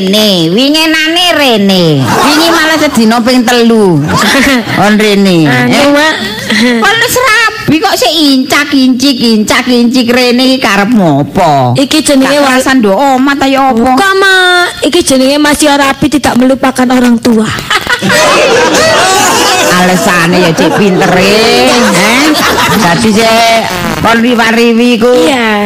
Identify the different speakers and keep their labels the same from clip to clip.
Speaker 1: rene, winginane rene. Wingi malah sedina ping telu. On rene.
Speaker 2: Anu, Mak.
Speaker 1: Kon wis rabi kok sik incak-incik, incak-incik rene iki karepmu apa?
Speaker 2: Iki jenenge
Speaker 1: Gak
Speaker 2: wa-
Speaker 1: kerasan ndok omah ta ya apa?
Speaker 2: Bukan, Mak. Iki jenenge masih rapi tidak melupakan orang tua.
Speaker 1: Alesane ya cek pintere, eh. Dadi sik kon riwa-riwi ku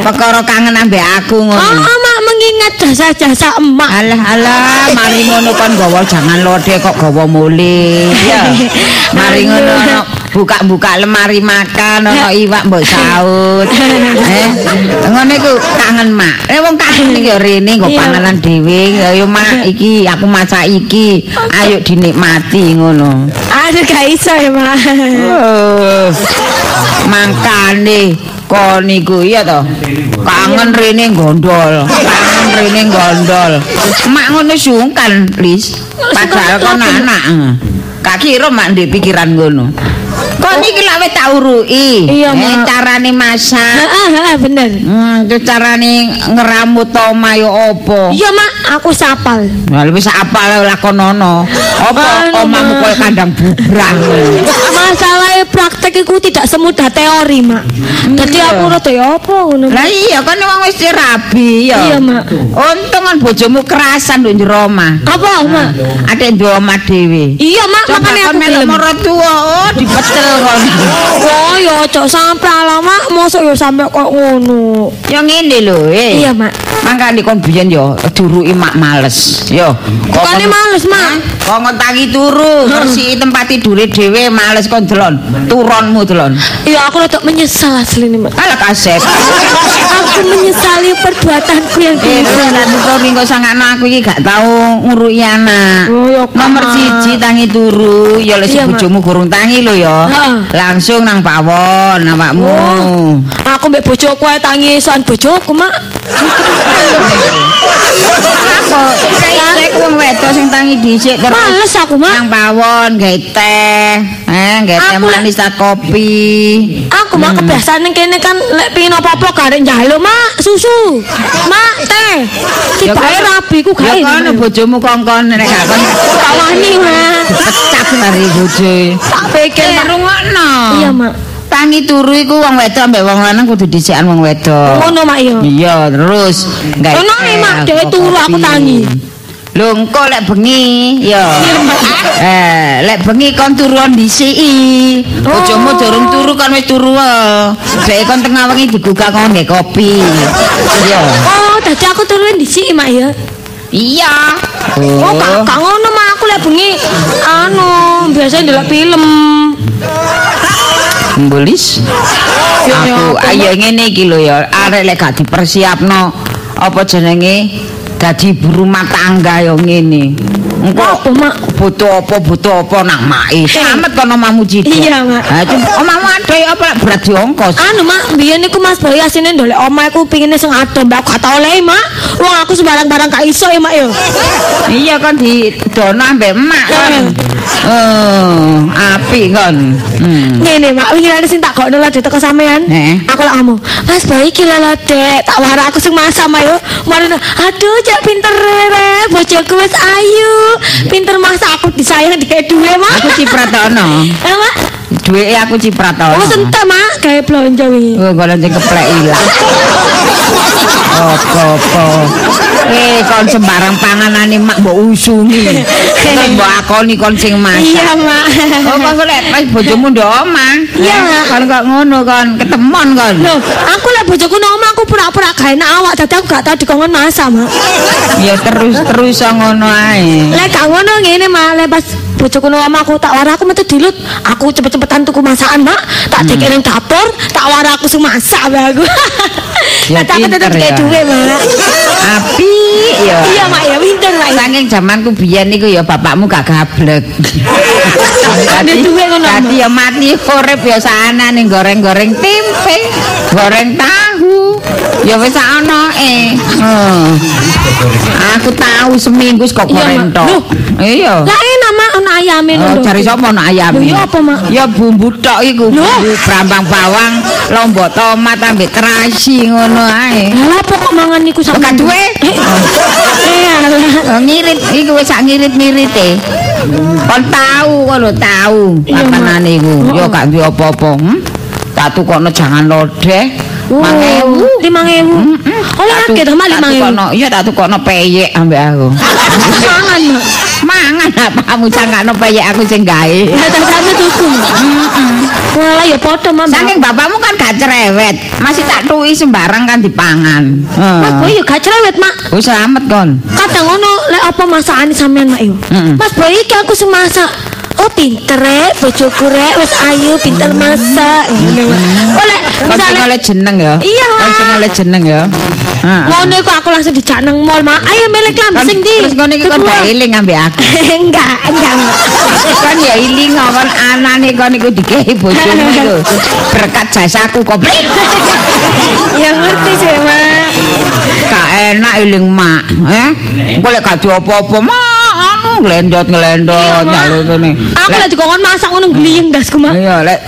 Speaker 1: perkara kangen ambek aku
Speaker 2: Oh,
Speaker 1: ngono.
Speaker 2: Mak mengingat jasa-jasa emak.
Speaker 1: Alah alah mari ngono kon gawa jangan lode kok gawa mule. Ya. Mari ngono ono buka-buka lemari makan ono iwak mbok saut. Eh, ngono iku kangen mak. Eh wong kangen iki ya rene nggo panganan dhewe. Ayo mak iki aku masak iki. Ayo dinikmati ngono.
Speaker 2: Aduh, gak iso ya.
Speaker 1: Oh, mangkane kon niku iya to. Kangen rene gondol. Kangen rene gondol. Mak ngono sungkan, Lis. Padahal kon anak. Kira mak ndek pikiran ngono. Kon iki lak wis tak uruki. Eh, carane masak.
Speaker 2: Heeh, heeh, bener.
Speaker 1: Hmm, itu carane ngeramut oma yo apa?
Speaker 2: Iya, Mak, aku sapal.
Speaker 1: Lah wis apal lakonono. Apa omamu
Speaker 2: Mak.
Speaker 1: koyo kandang bubrang.
Speaker 2: Masalahnya praktek itu tidak semudah teori, Mak. Jadi
Speaker 1: Iya.
Speaker 2: aku rada ya apa ngono.
Speaker 1: Lah iya kan wong wis rabi ya.
Speaker 2: Iya, Mak.
Speaker 1: Untung kan bojomu kerasan nduk njero omah.
Speaker 2: Apa, Mak?
Speaker 1: Adek nduk omah dhewe.
Speaker 2: Iya, Mak,
Speaker 1: kon
Speaker 2: aku
Speaker 1: melok
Speaker 2: gelem.
Speaker 1: maratuwa, oh dipetel kon.
Speaker 2: Oh, ya cok sampe ala, Mak. Mosok ya sampe kok ngono.
Speaker 1: Ya ngene lho, eh.
Speaker 2: Iya, Mak.
Speaker 1: Mangkane kon biyen yo duruki mak males. Yo.
Speaker 2: Bukannya males, Mak.
Speaker 1: Kok ngontangi turu, bersih tempat tidure dhewe males kon delon. Turonmu delon.
Speaker 2: Iya, aku rada menyesal asli nih, Mak.
Speaker 1: Alah kaset.
Speaker 2: Aku menyesali perbuatanku yang
Speaker 1: Eh,
Speaker 2: dulu.
Speaker 1: nanti kau minggu sangana aku iki gak tau ngurui anak.
Speaker 2: Oh, ya.
Speaker 1: Nomor siji tangi turu, ya lek
Speaker 2: Iya,
Speaker 1: bojomu gurung tangi lho ya. Langsung nang pawon awakmu.
Speaker 2: Oh. Aku mbek bojoku ae tangi soan bojoku, Mak.
Speaker 1: Apa? Kayak wong wedok sing tangi dhisik terus
Speaker 2: Males aku, Mak.
Speaker 1: nang pawon gawe teh, eh gawe teh manis kopi.
Speaker 2: Aku mak kebiasaan kene kan lek pengin apa-apa garek njaluk, Mak, susu. Mak, teh. Cipae rabi ku
Speaker 1: Ya
Speaker 2: gawe.
Speaker 1: kono bojomu kongkon nek gak kon
Speaker 2: Tak wani, Mak.
Speaker 1: pecat mari bojo.
Speaker 2: Tak pikir,
Speaker 1: Eh
Speaker 2: Mak.
Speaker 1: rungokno.
Speaker 2: Iya, Mak.
Speaker 1: Tangi turu iku wong wedok ambek wong lanang kudu dhisikan wong wedok.
Speaker 2: Ngono, Mak, iya.
Speaker 1: Iya, terus gawe.
Speaker 2: Ono
Speaker 1: teh,
Speaker 2: ae, Mak, dhewe turu aku tangi.
Speaker 1: Lho engko lek bengi, ya. Eh, lek bengi kon turuan dhisiki. Bojomu durung turu kon wis turu. wae. Dek kon tengah wengi digugah kon nggae kopi. Iya.
Speaker 2: Oh, tadi aku turun di sini, Mak, ya.
Speaker 1: Iya.
Speaker 2: Oh, gak gak ngono, Mak. Aku lek bengi anu, biasa ndelok film.
Speaker 1: Mbulis.
Speaker 2: Ya, ya,
Speaker 1: Aku ayo ngene iki lho ya, arek lek gak dipersiapno apa jenenge dadi ibu rumah tangga ya ngene. Engko
Speaker 2: Apa, Mak?
Speaker 1: Butuh apa butuh apa nak mae. Selamat kono omamu cilik.
Speaker 2: Iya, Mak.
Speaker 1: Ha cuma omamu ada ya apa lek berat diongkos.
Speaker 2: Anu mak, biyen niku Mas Boy asine ndolek omah aku pingine sing adem, mbak gak tau oleh mak. Wong aku sembarang-barang gak iso ya mak yo.
Speaker 1: Iya kan di dono ambek emak kan. Oh, api kan. Hmm.
Speaker 2: Ngene mak, winginane sing tak gokno lho teko sampean.
Speaker 1: Eh.
Speaker 2: Aku lak ngomong, Mas Boy iki lho Dek, tak wara aku sing masak mak yo. Marino, aduh cak pinter re, bojoku wis ayu. Pinter masak aku disayang dikek duwe mak.
Speaker 1: Aku cipratono.
Speaker 2: Eh mak,
Speaker 1: Duwe aku cipratono.
Speaker 2: oh sentek mak, gawe blonjo wingi.
Speaker 1: Oh, sing keplek ilang. Apa-apa. Eh, kon sembarang panganane mak mbok usungi. Kon mbok akoni kon sing masak.
Speaker 2: Iya mak.
Speaker 1: Oh, kon golek pas bojomu ndok omah.
Speaker 2: Iya.
Speaker 1: Kon kok ngono kon ketemon kon.
Speaker 2: Loh, aku lek bojoku nang omah aku pura-pura gak enak awak, dadi aku gak tau dikongkon masak mak.
Speaker 1: Ya terus-terus ngono ae.
Speaker 2: Lek gak ngono ngene mah lek pas bojoku nang omah aku tak wara aku metu dilut. Aku cepet-cepetan tuku masakan, Mak. Tak dikek ning dapur, tak wara aku sing masak wae aku.
Speaker 1: Ya,
Speaker 2: Tak aku tetep
Speaker 1: pinter
Speaker 2: dikek
Speaker 1: ya.
Speaker 2: duwe, Mak.
Speaker 1: Api ya.
Speaker 2: Iya, Mak, ya pinter, Mak. ya.
Speaker 1: Saking zamanku biyen niku ya bapakmu gak gablek.
Speaker 2: Ada duwe ngono,
Speaker 1: Dadi ya mati urip ya sana goreng-goreng tempe, goreng tahu. Ya wis ana eh. Aku tahu seminggu kok
Speaker 2: Iya,
Speaker 1: goreng
Speaker 2: Mak.
Speaker 1: tok.
Speaker 2: Loh.
Speaker 1: Iya.
Speaker 2: Lah ayame
Speaker 1: Oh,
Speaker 2: lho.
Speaker 1: cari sapa nak ayam?
Speaker 2: Lho, ya apa, Mak?
Speaker 1: Ya bumbu tok iku, bumbu brambang bawang, lombok tomat ambek terasi ngono ae.
Speaker 2: Lah apa kok mangan niku sampean?
Speaker 1: gak duwe?
Speaker 2: Eh, alah.
Speaker 1: Oh, ngirit iku wis sak ngirit-ngirite. Kon tahu kon lho tahu
Speaker 2: Iya, Mak.
Speaker 1: pakanane iku. Ya gak duwe apa-apa. Hmm? Tak tukokno jangan lodeh. Mangewu.
Speaker 2: lima ewu. Oleh
Speaker 1: Tak tu-
Speaker 2: akeh to mak
Speaker 1: tak
Speaker 2: lima ewu.
Speaker 1: tukokno, Iya tak tukokno peyek ambek aku.
Speaker 2: Mangan.
Speaker 1: Mangan apa kamu cangkakno peyek aku sing gawe.
Speaker 2: Lah tak sampe tuku. Wah, ya padha mak.
Speaker 1: Saking bapakmu kan gak cerewet, masih tak tuwi sembarang kan dipangan.
Speaker 2: Mas Boy gak cerewet mak.
Speaker 1: Wis selamat kon.
Speaker 2: Kadang ngono lek apa masakane sampean mak yo. Mas Boy iki aku sing masak. Oh pinter rek, bojoku rek wis ayu pinter masak. Ngono. Oleh misale
Speaker 1: oleh jeneng ya.
Speaker 2: Iya, Mak.
Speaker 1: oleh jeneng ya.
Speaker 2: Ngono iku aku langsung dijak nang mall mak. Ayo melek lambe sing ndi?
Speaker 1: Terus ngono iki kon gak eling ambek aku.
Speaker 2: enggak, enggak.
Speaker 1: Kan ya iling kon anane kon iku dikehi bojomu iku. Berkat jasaku kok.
Speaker 2: ya ngerti sih mak.
Speaker 1: Gak enak iling mak, eh? Lek gak diopo-opo mak
Speaker 2: Mak.
Speaker 1: njaluk ngene.
Speaker 2: Aku
Speaker 1: Lek-
Speaker 2: lagi dikongkon masak ngono gliyeng dasku mak.
Speaker 1: Iya, lek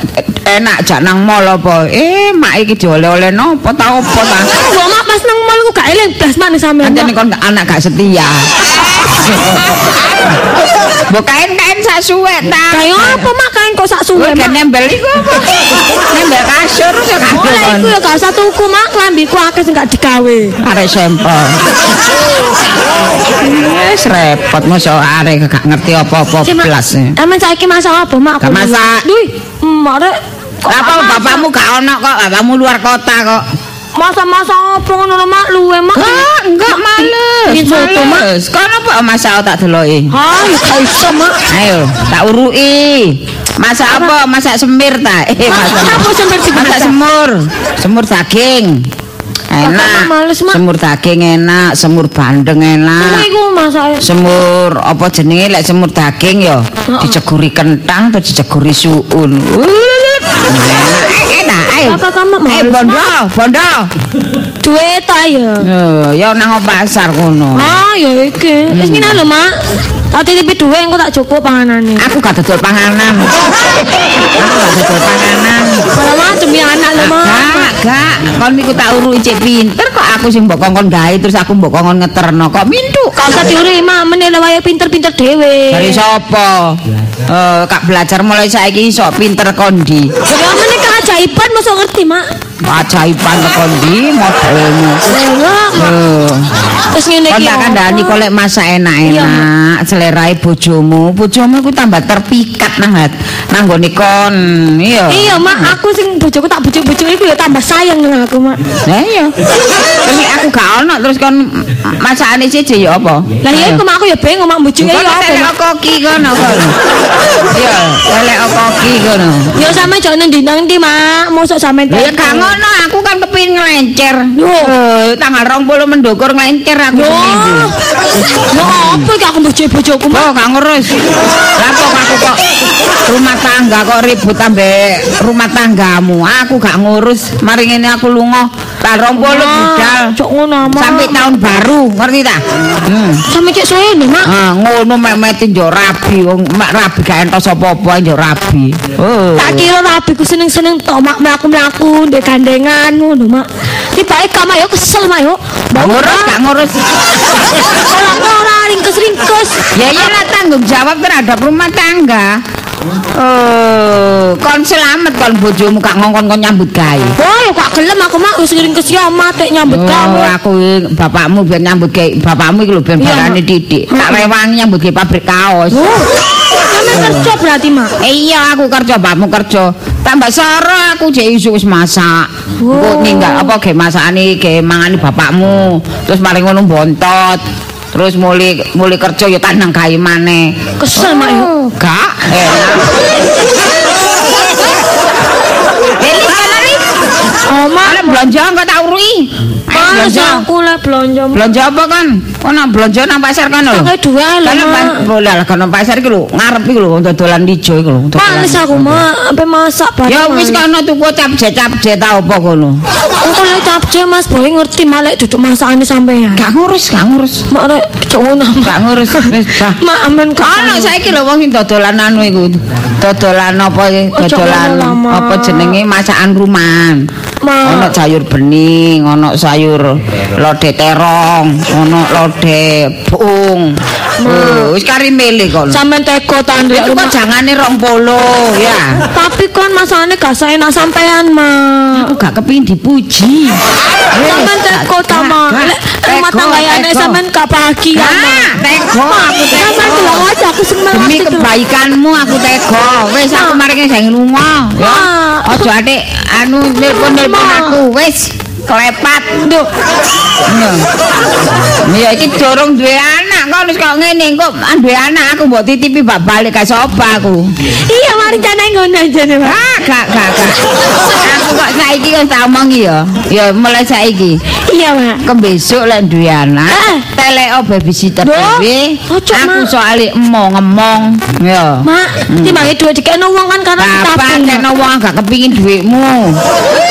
Speaker 1: enak jak nang mall apa? Eh, mak iki dioleh-oleh nopo ta opo ta?
Speaker 2: Gua mak pas nang mall ku gak eling blas mak nih sampean. Mak.
Speaker 1: kon anak gak setia. Mbok kain-kain sak suwe ta.
Speaker 2: Kayak apa mak kain kok sak suwe mak.
Speaker 1: nembel iku apa? Nembel kasur ya gak
Speaker 2: Oleh iku ya gak usah tuku mak, klambiku akeh sing gak digawe.
Speaker 1: Arek sampel. Wis repot mosok arek gak ngerti apa-apa
Speaker 2: Mak,
Speaker 1: blas. e.
Speaker 2: Emang saiki masak apa mak?
Speaker 1: Gak masak.
Speaker 2: Duh, rek. kok
Speaker 1: Apa bapakmu gak ono kok, bapakmu luar kota kok.
Speaker 2: Masak-masak apa ngono mak luwe mak.
Speaker 1: Ah, enggak males.
Speaker 2: Soto mak.
Speaker 1: Males. Kono apa masak tak deloki?
Speaker 2: Ha, gak iso mak.
Speaker 1: Ayo, tak urui. Masak apa? Masak semir ta? Eh, masak.
Speaker 2: Apa semir sih
Speaker 1: Masak semur. Semur daging. Enak.
Speaker 2: Males, Mak.
Speaker 1: Semur daging enak, semur bandeng enak.
Speaker 2: iku masak.
Speaker 1: Semur apa jenenge lek semur daging ya diceguri kentang atau diceguri suun. Enak,
Speaker 2: Kakak kamu
Speaker 1: Eh
Speaker 2: males,
Speaker 1: bondo, bondo.
Speaker 2: Duit ta ya.
Speaker 1: Eh, ya nang pasar kono.
Speaker 2: Ah, ya iki. Wis ngene lho, Mak. Tak titipi duwe engko tak cukup panganane.
Speaker 1: Aku gak dodol panganan. Aku gak dodol panganan.
Speaker 2: Malah macem ya anak lho, Mak.
Speaker 1: Gak, gak. Kon niku tak urui cek pinter kok aku sing mbok kongkon gawe terus aku mbok kongkon ngeterno kok mintu.
Speaker 2: Kau usah diuri, Mak. Meneh wae pinter-pinter dhewe.
Speaker 1: Dari sapa? Eh, kak belajar mulai saiki iso pinter kondi.
Speaker 2: Ya meneh keajaiban mosok ngerti, Mak.
Speaker 1: Ajaiban kondi modelmu.
Speaker 2: Ya, Mak.
Speaker 1: Eh,
Speaker 2: Terus ngene
Speaker 1: kon
Speaker 2: iki.
Speaker 1: tak kandhani kok lek masak enak-enak, selerae bojomu, bojomu iku tambah terpikat nang nang nggone kon. Iya.
Speaker 2: Iya, Mak, aku sing bojoku tak bojo-bojo iku ya tambah sayang nang aku, Mak.
Speaker 1: Lah iya. Terus aku gak ono terus kon masakane siji ya apa?
Speaker 2: Lah iya iku Mak, aku ya bingung Mak bojoke
Speaker 1: Kok
Speaker 2: ya apa.
Speaker 1: lek
Speaker 2: Mak.
Speaker 1: koki kono kon. Iya, lek koki kono.
Speaker 2: Ya sampe jane ndi nang ndi, Mak. Mosok sampe
Speaker 1: Ya gak ngono, aku kan kepengin nglencer.
Speaker 2: Yo.
Speaker 1: Eh, tanggal 20 mendukur nglencer aku
Speaker 2: Yo.
Speaker 1: seminggu.
Speaker 2: Yo apa iki aku bojo bojoku, Mak.
Speaker 1: Oh, gak ngurus. Lah kok aku kok rumah tangga kok ribut ambek rumah tanggamu. Aku gak ngurus. Mari ngene aku lunga tanggal 20 budal.
Speaker 2: Cok ngono, Mak.
Speaker 1: Sampai tahun baru, ngerti ta? Hmm.
Speaker 2: sampe cek suwe nih, Mak.
Speaker 1: Ah, ngono memetin yo rabi, wong mak rabi gak entos apa-apa yo rabi. Oh.
Speaker 2: Tak kira rabiku seneng-seneng tok mak mlaku-mlaku ndek gandengan ngono, Mak. Tibake kamu yo kesel, Mak yo.
Speaker 1: Gak ngurus, gak ngurus.
Speaker 2: Ora ringkes-ringkes.
Speaker 1: Ya iyalah tanggung jawab terhadap rumah tangga. Oh, kon selamat kon bojomu gak ngongkon kon nyambut gawe.
Speaker 2: Yo gak gelem aku mak wis ringkes yo mate nyambut
Speaker 1: Oh,
Speaker 2: kamu.
Speaker 1: aku i- bapakmu biar nyambut gawe, bapakmu iki lho ben barane didik. Tak rewangi nyambut gawe pabrik kaos.
Speaker 2: Kerja berarti, Mak.
Speaker 1: Eh, iya aku kerja, bapakmu kerja. Tambah soro aku jek isu wis masak. Engko
Speaker 2: Oh.
Speaker 1: ninggal apa ge masakane ge mangani bapakmu. Terus mari ngono bontot. Terus mulai mulai kerja ya tanang gawe maneh.
Speaker 2: Kesel, Mak yo.
Speaker 1: Oh, Gak, enak.
Speaker 2: Oh.
Speaker 1: Ala belanja enggak tak urui. Belanja.
Speaker 2: aku lah belanja.
Speaker 1: Belanja apa kan? Kok belanja nang pasar kan lho.
Speaker 2: Pakai dua lah,
Speaker 1: Kan boleh lah kan pasar iki lho, ngarep iki lho dodolan ijo iki lho.
Speaker 2: Males aku mak, sampai masak bareng.
Speaker 1: Ya wis
Speaker 2: males.
Speaker 1: kono tuku capje-capje ta apa kono.
Speaker 2: Aku lek capce Mas Boy ngerti malah duduk masakane sampean.
Speaker 1: Gak ngurus, gak ngurus.
Speaker 2: Mak rek cowok nama.
Speaker 1: Gak ngurus wis bah.
Speaker 2: Mak amen
Speaker 1: Ana saiki lho wong sing dodolan anu iku. Dodolan apa iki? Dodolan
Speaker 2: ngono
Speaker 1: apa jenenge masakan rumahan. Ono sayur bening, ono sayur lodeh terong, ono lodeh bung. Oh, wis kari milih kono.
Speaker 2: Sampean teko ta ndek
Speaker 1: Itu kok jangane rong polo ya.
Speaker 2: Tapi kon masakane gak enak sampean, Mak.
Speaker 1: Aku gak kepingin dipuji.
Speaker 2: Sampean teko ta, Mak. Lek rumah tanggane sampean gak bahagia, Mak.
Speaker 1: Nah, teko aku
Speaker 2: Sampean
Speaker 1: teko.
Speaker 2: bilang aja aku seneng
Speaker 1: Demi kebaikanmu aku teko. Wis aku mari sing lunga ya. Ojo atik anu nelpon-nelpon
Speaker 2: Ma.
Speaker 1: aku. Wis klepat. Nduk. Ya iki dorong duwe anak kok wis kok ngene kok duwe anak aku mbok titipi bak balik ka sopa aku.
Speaker 2: Iya, mari jane ngono Mak.
Speaker 1: Ah, gak gak gak. Aku kok saiki kan tak omongi ya. Ya mulai saiki.
Speaker 2: Iya, Mak.
Speaker 1: Ke besok lek duwe anak,
Speaker 2: Eh.
Speaker 1: teleko babysitter
Speaker 2: Loh,
Speaker 1: dhewe.
Speaker 2: ojo,
Speaker 1: Aku soalnya emong ngemong ya.
Speaker 2: Mak, timbangi dua dikene wong kan karena kita
Speaker 1: kena wong gak kepingin duitmu.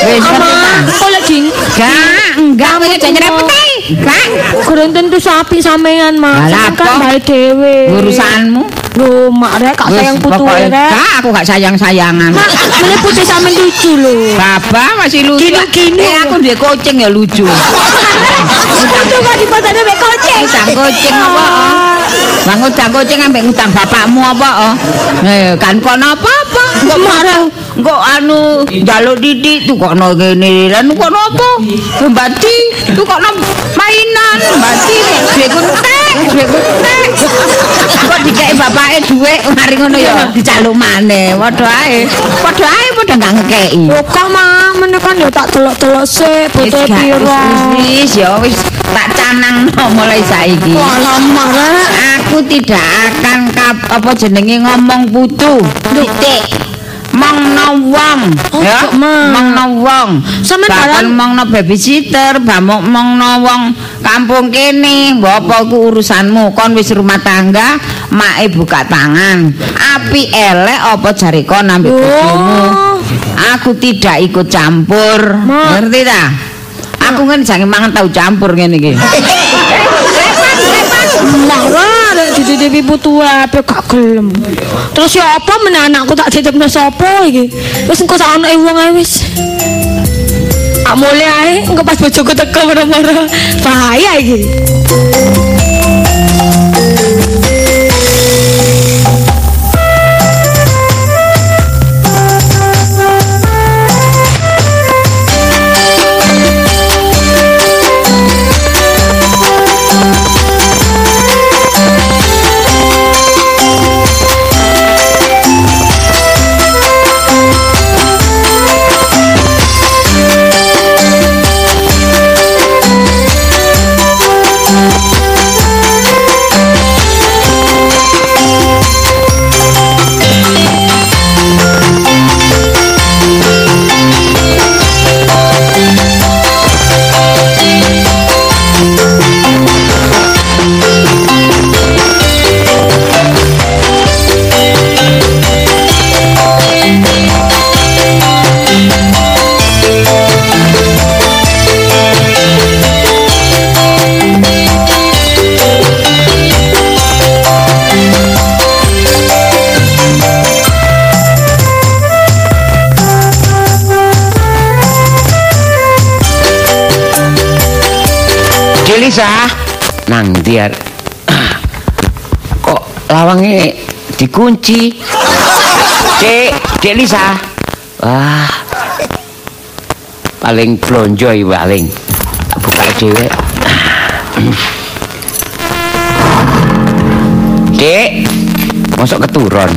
Speaker 1: Wis?
Speaker 2: Ama, kok ding
Speaker 1: Gak, enggak kowe aja nyerepet ae. Gak.
Speaker 2: Kurang tentu sapi sampean, Mak.
Speaker 1: Lah,
Speaker 2: Sampean kan bae dhewe.
Speaker 1: Urusanmu.
Speaker 2: Lho, Mak rek gak
Speaker 1: Wis,
Speaker 2: sayang putu rek.
Speaker 1: Gak, aku gak sayang-sayangan.
Speaker 2: Mak, meneh putih sampean lucu lho.
Speaker 1: Bapak masih lucu.
Speaker 2: Gini-gini.
Speaker 1: Eh, aku dia kucing ya lucu.
Speaker 2: Itu kok dipasane mek kucing.
Speaker 1: Utang kucing apa? Bang utang kucing ambek utang bapakmu apa? oh? Eh, kan kono apa-apa? Kok marah? Kok anu njaluk didik tuh kok no kene lan kok no apa? Mbati tuh kok no mainan mbati duwe kuntek, duwe kuntek. Kok dikei bapake dhuwit mari ngono ya dijaluk maneh. Padha ae. Padha ae padha gak ngekeki.
Speaker 2: Lho kok Mak, meneh kan ya tak telok-telok sik
Speaker 1: gak,
Speaker 2: piro.
Speaker 1: wis, ya wis tak canang mulai saiki.
Speaker 2: Mak rek.
Speaker 1: Aku tidak akan kap, apa jenenge ngomong putu. Titik. Mongno wong,
Speaker 2: Oh,
Speaker 1: ya.
Speaker 2: kok, Ma?
Speaker 1: Mongno wong.
Speaker 2: Sampeyan
Speaker 1: Bahkan
Speaker 2: barang-
Speaker 1: mongno babysitter, bamuk mongno wong kampung kene. Mbok apa ku urusanmu? Kon wis rumah tangga, make buka tangan. Api elek apa jari kon ambek
Speaker 2: Oh.
Speaker 1: bojomu? Aku tidak ikut campur.
Speaker 2: Ma.
Speaker 1: Ngerti ta? Aku kan jangan mangan tahu campur ngene iki.
Speaker 2: Marah rek dititipi putu ape gak gelem. Terus ya apa meneh anakku tak titipno sapa iki? Wis engko sak anake wong ae wis. Tak mulai ae engko pas bojoku teko marah-marah. Bahaya iki.
Speaker 3: Dikunci. Dek, Dek Lisa. Wah. Paling blonjo paling. Tak buka dhewe. Dek masuk keturun.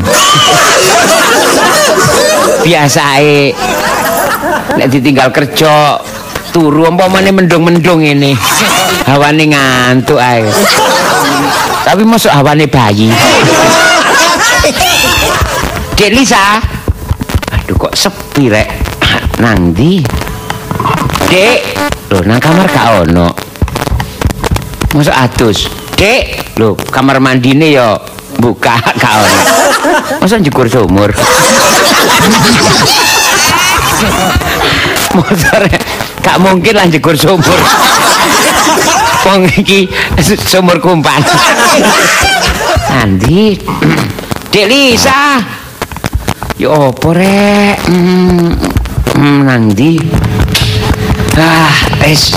Speaker 3: Biasae nek ditinggal kerja turu umpamane mendung-mendung ini. Hawane ngantuk ae. Tapi masuk hawane bayi Dek Lisa aduh kok sepi rek nang ndi Dek, lho nang kamar gak ono. Masuk atus. Dek, lho kamar mandine ya buka gak ono. Masa njukur sumur. Motor gak mungkin lah njukur sumur. Wong iki su- sumur kumpan. Andi. Dek Lisa. Ya opo rek? Hmm, hmm, ndi? Ah, wis.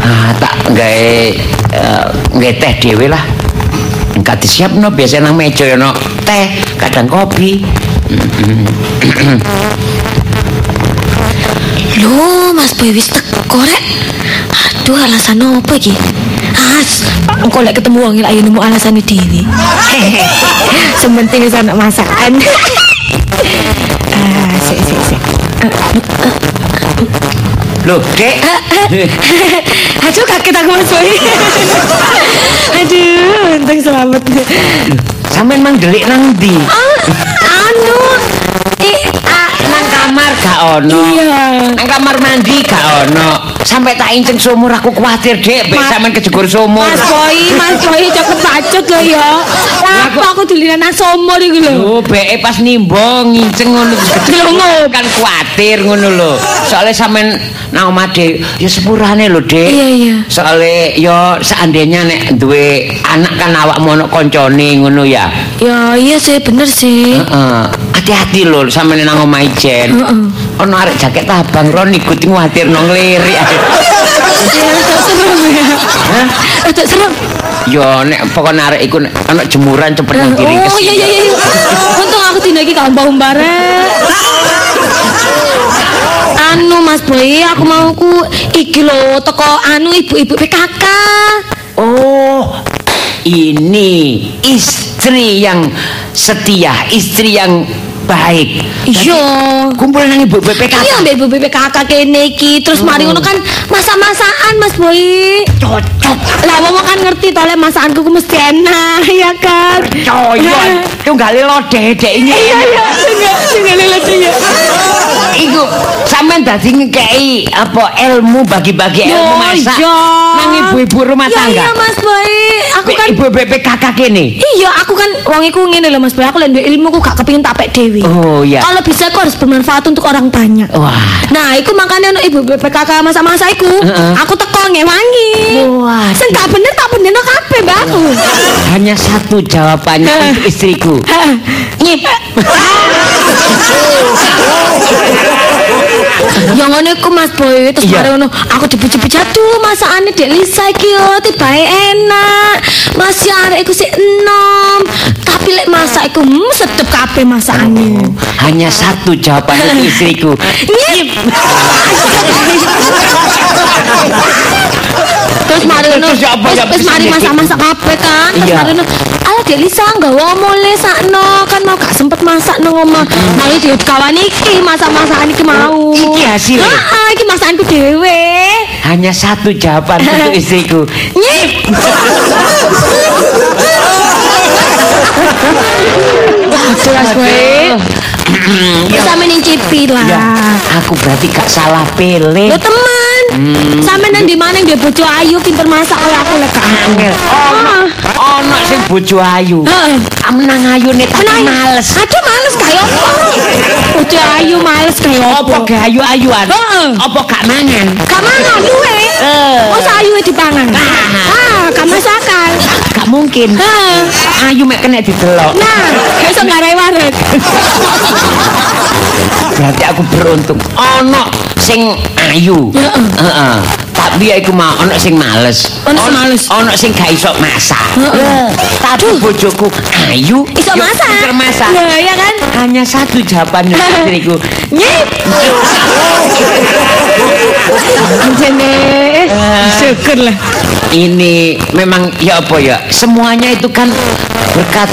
Speaker 3: Ah, tak gawe eh, gawe teh dhewe lah. Engka disiapno biasa nang meja ya no teh, kadang kopi.
Speaker 2: Loh, Mas Boy wis teko rek. Aduh, alasan apa iki? As, engko lek ketemu wong ayo nemu alasan dhewe. Sementing wis ana masakan. ah, sik sik sik.
Speaker 3: Loh, Dek.
Speaker 2: Aduh kaget aku Mas Boy. Aduh, untung selamat.
Speaker 3: Sampeyan mang delik nang ndi?
Speaker 2: Ah, anu, eh,
Speaker 3: Nang kamar gak ono.
Speaker 2: iya.
Speaker 3: Nang kamar mandi gak ono. Sampai tak inceng sumur aku kuatir, Dek, mek sampean kejegur sumur.
Speaker 2: Mas Boy, Mas Boy cepet bacot loh ya.
Speaker 3: Aku-
Speaker 2: aku dulinan somor iki lho.
Speaker 3: Oh, beke pas nimbang nginceng ngono
Speaker 2: Delongo.
Speaker 3: kan kuatir ngono lho. Soale sampean nang omah Dek, ya sepurane lho, Dek.
Speaker 2: Iya, iya.
Speaker 3: Soale ya seandainya nek duwe anak kan awakmu ono koncone ngono ya.
Speaker 2: Ya iya sih bener sih.
Speaker 3: Heeh. Hati-hati lho sampeyan nang omah Ijen.
Speaker 2: Heeh.
Speaker 3: Ono arek jaket abang ron ikut nguatir nang lirik. Hah?
Speaker 2: Rada serem.
Speaker 3: Yo nek pokoknya arek iku ono jemuran cepet nang kiri
Speaker 2: Oh iya iya iya. Untung aku dina iki gak mbah-mbah rek. Anu Mas Boy, aku mau ku iki lho teko anu ibu-ibu PKK.
Speaker 3: Oh, ini istri yang setia, istri yang baik.
Speaker 2: Iya.
Speaker 3: Kumpul nang ibu BPK.
Speaker 2: Iya, mbak ibu PKK kene iki. Terus mari ngono kan masak-masakan Mas Boy.
Speaker 3: Cocok.
Speaker 2: Lah wong kan ngerti to lek masakanku ku mesti enak, ya kan?
Speaker 3: Coyon. Tunggal lo dedek ini.
Speaker 2: Iya iya,
Speaker 3: dadi ngekei apa ilmu bagi-bagi ilmu
Speaker 2: Oh,
Speaker 3: masak
Speaker 2: iya.
Speaker 3: nang ibu-ibu rumah
Speaker 2: Ya,
Speaker 3: tangga.
Speaker 2: Iya Mas Boy, aku kan
Speaker 3: Ibu BPKK kene.
Speaker 2: Iya, aku kan wong iku ngene lho Mas Boy, aku lek ilmu ku gak kepengin tak pek dhewe.
Speaker 3: Oh, iya.
Speaker 2: Kalau bisa aku harus bermanfaat untuk orang banyak.
Speaker 3: Wah.
Speaker 2: Nah, iku makanya ono ibu BPKK masa-masa iku,
Speaker 3: Heeh.
Speaker 2: aku teko ngewangi.
Speaker 3: Wah.
Speaker 2: Sing gak bener tak benerno kabeh, Mbakku.
Speaker 3: Hanya satu jawabannya untuk istriku. Nyip.
Speaker 2: Ya ngono iku Mas Boy, terus mari ngono aku dipuji-puji aduh masakane Dek Lisa iki yo tibae enak. Mas ya arek iku sik enom. Tapi lek masak iku hmm, sedep kabeh masakane.
Speaker 3: Hanya satu jawaban untuk istriku.
Speaker 2: Nyip. Terus mari ngono.
Speaker 3: Terus ya ya bisa
Speaker 2: mari masak-masak kabeh kan. Terus
Speaker 3: Iya.
Speaker 2: mari ngono. Alah Dek Lisa nggawa mole sakno kan mau gak sempet masak nang omah. Mari dikawan iki masak-masakan iki mau.
Speaker 3: Iki hasilnya?
Speaker 2: Heeh, iki masakanku dhewe.
Speaker 3: Hanya satu jawaban untuk istriku.
Speaker 2: Nyip. Mas Boy. Sampe nyicipi lah.
Speaker 3: Ya, aku berarti gak salah pilih.
Speaker 2: Lo teman. Sampe nang di mana dia bojo ayu pinter masak kaya aku lek gak
Speaker 3: Angel. Ono, ono sing bojo ayu.
Speaker 2: Heeh.
Speaker 3: Menang ayu nih tapi
Speaker 2: Menang.
Speaker 3: males.
Speaker 2: Aduh males kaya apa? Bojo ayu males kaya
Speaker 3: Apa
Speaker 2: apa?
Speaker 3: gak ayu-ayuan?
Speaker 2: Heeh.
Speaker 3: Apa gak mangan?
Speaker 2: Gak mangan duwe.
Speaker 3: Eh.
Speaker 2: Masa ayu dipangan?
Speaker 3: Nah.
Speaker 2: Ah, gak masakan.
Speaker 3: Gak mungkin.
Speaker 2: Heeh.
Speaker 3: Ayu mek kena didelok.
Speaker 2: Nah, besok ngarai waret.
Speaker 3: Berarti aku beruntung. Ono sing ayu.
Speaker 2: Heeh.
Speaker 3: Heeh. Tapi ya iku mau ono sing males.
Speaker 2: Ono sing males.
Speaker 3: Ono sing gak iso masak. Tapi bojoku ayu.
Speaker 2: Iso masak.
Speaker 3: pinter masak.
Speaker 2: Lah, ya kan?
Speaker 3: Hanya satu jawaban dari istriku.
Speaker 2: Nyip. Anjene. Syukur lah.
Speaker 3: Ini memang ya apa ya? Semuanya itu kan berkat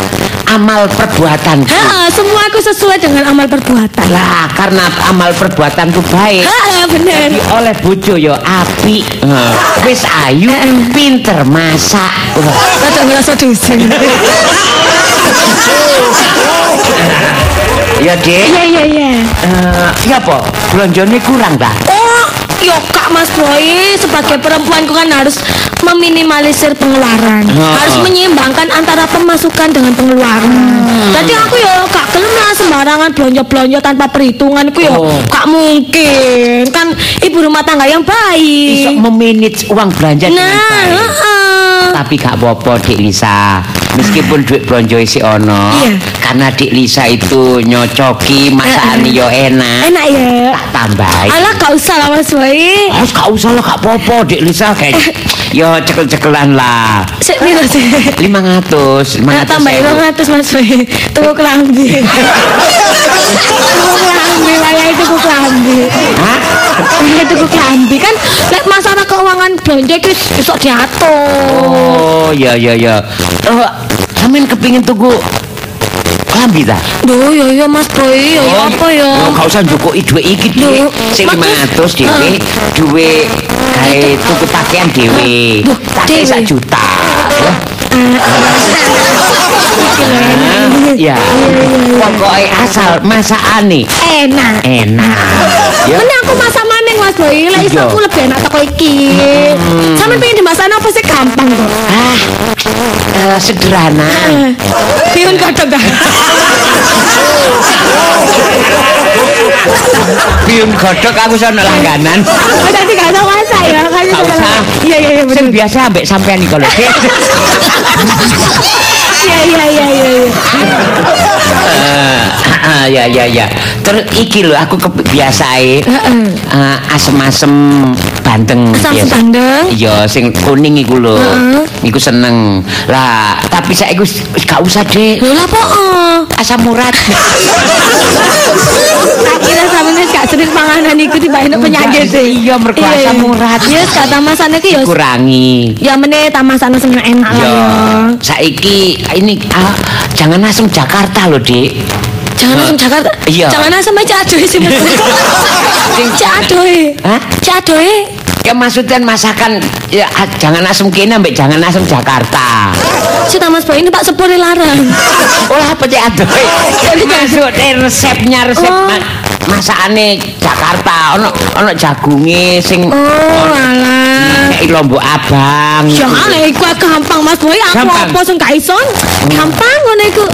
Speaker 3: amal perbuatan.
Speaker 2: Heeh, semua aku sesuai dengan amal perbuatan.
Speaker 3: Lah, karena amal perbuatanku baik.
Speaker 2: Heeh, bener.
Speaker 3: Jadi oleh bojo yo api. Heeh. Wis ayu, pinter masak. Wah,
Speaker 2: ngerasa dosa.
Speaker 3: Ya, Dek.
Speaker 2: Iya, iya, iya.
Speaker 3: Eh, ya apa? Belanjane kurang ta?
Speaker 2: Oh, yo gak Kak Mas Boy sebagai perempuan kan harus meminimalisir pengeluaran.
Speaker 3: Heeh.
Speaker 2: Harus menyeimbangkan antara pemasukan dengan pengeluaran. Jadi aku ya gak gelem lah sembarangan belanja-belanja tanpa perhitungan ku ya
Speaker 3: Oh.
Speaker 2: gak mungkin. Kan ibu rumah tangga yang baik.
Speaker 3: memanage uang belanja dengan
Speaker 2: Nah,
Speaker 3: baik. Tapi gak apa-apa Dik Lisa Meskipun duit blonjo isi ono
Speaker 2: Iya.
Speaker 3: Karena Dik Lisa itu nyocoki Masakan yo enak
Speaker 2: Enak ya.
Speaker 3: Tak tambahin
Speaker 2: Alah gak usah lah Mas Boy.
Speaker 3: Harus gak usah lah gak apa-apa Dik Lisa kayak Yo cekel-cekelan lah
Speaker 2: Sik piro sih?
Speaker 3: 500
Speaker 2: Nah,
Speaker 3: 500
Speaker 2: tambah
Speaker 3: ewu.
Speaker 2: 200 Mas Boy. Tuku kelambi. Tuku kelambi, wayahe tuku kelambi.
Speaker 3: Hah?
Speaker 2: Ini tuku kelambi kan lek masalah keuangan belanja iki iso diatur.
Speaker 3: Oh ya ya ya oh, Samin kepingin tuku Kelambi ta?
Speaker 2: Duh, yo yo Mas Boy, yo yo apa yo?
Speaker 3: Oh, gak usah njukuki duit iki Sing
Speaker 2: maksud-
Speaker 3: 500 dhewe, duwe gawe tuku pakaian dhewe. Tak sak juta. Ya. Pokoke asal masakane
Speaker 2: Enak.
Speaker 3: enak. Ya.
Speaker 2: Ini aku masak maning Mas Boy, lek iso
Speaker 3: Iya.
Speaker 2: aku lebih enak teko iki. Sampe pengen dimasak apa sih gampang kok.
Speaker 3: Ah, eh, sederhana.
Speaker 2: Piun kodok dah.
Speaker 3: Biung godhog aku sono langganan.
Speaker 2: Tadi gak masak ya, kan
Speaker 3: Gak usah.
Speaker 2: Iya iya iya bener.
Speaker 3: Sing biasa ambek sampean iki lho.
Speaker 2: Iya iya iya iya. iya.
Speaker 3: Eh, ya ya ya. Terus iki lho aku kebiasae
Speaker 2: Heeh.
Speaker 3: eh, asem-asem bandeng
Speaker 2: Asam
Speaker 3: biasa.
Speaker 2: bandeng.
Speaker 3: Iya, sing kuning iku lho. Iku seneng. Lah, tapi saiki wis gak usah, Dik.
Speaker 2: Lho lah po.
Speaker 3: Asam urat.
Speaker 2: Tak kira gak sering panganan iku tiba-tiba penyakit
Speaker 3: Iya, mergo asam urat.
Speaker 2: Iya, kata masane ki ya
Speaker 3: Kurangi.
Speaker 2: ya meneh tamasane sing enak lah
Speaker 3: Ya,
Speaker 2: ya.
Speaker 3: saiki ini ah, jangan asem Jakarta loh, Dik.
Speaker 2: Jangan asam Jakarta.
Speaker 3: Iya.
Speaker 2: Jangan asam aja adoh sih. Cak adoh.
Speaker 3: Hah?
Speaker 2: Adoh.
Speaker 3: Ya maksudnya masakan ya, ah, jangan asem kene ambek jangan asem Jakarta.
Speaker 2: Si Mas Boy ini Pak Sepure larang.
Speaker 3: Oh apa cek aduh. Jadi maksudnya resepnya resep
Speaker 2: Oh.
Speaker 3: ma- masakane Jakarta ono ono jagunge sing
Speaker 2: Oh, alah.
Speaker 3: kayak lombok abang.
Speaker 2: Jangan lah, iku gampang Mas Boy. Aku apa sing gak iso? Gampang ngono iku.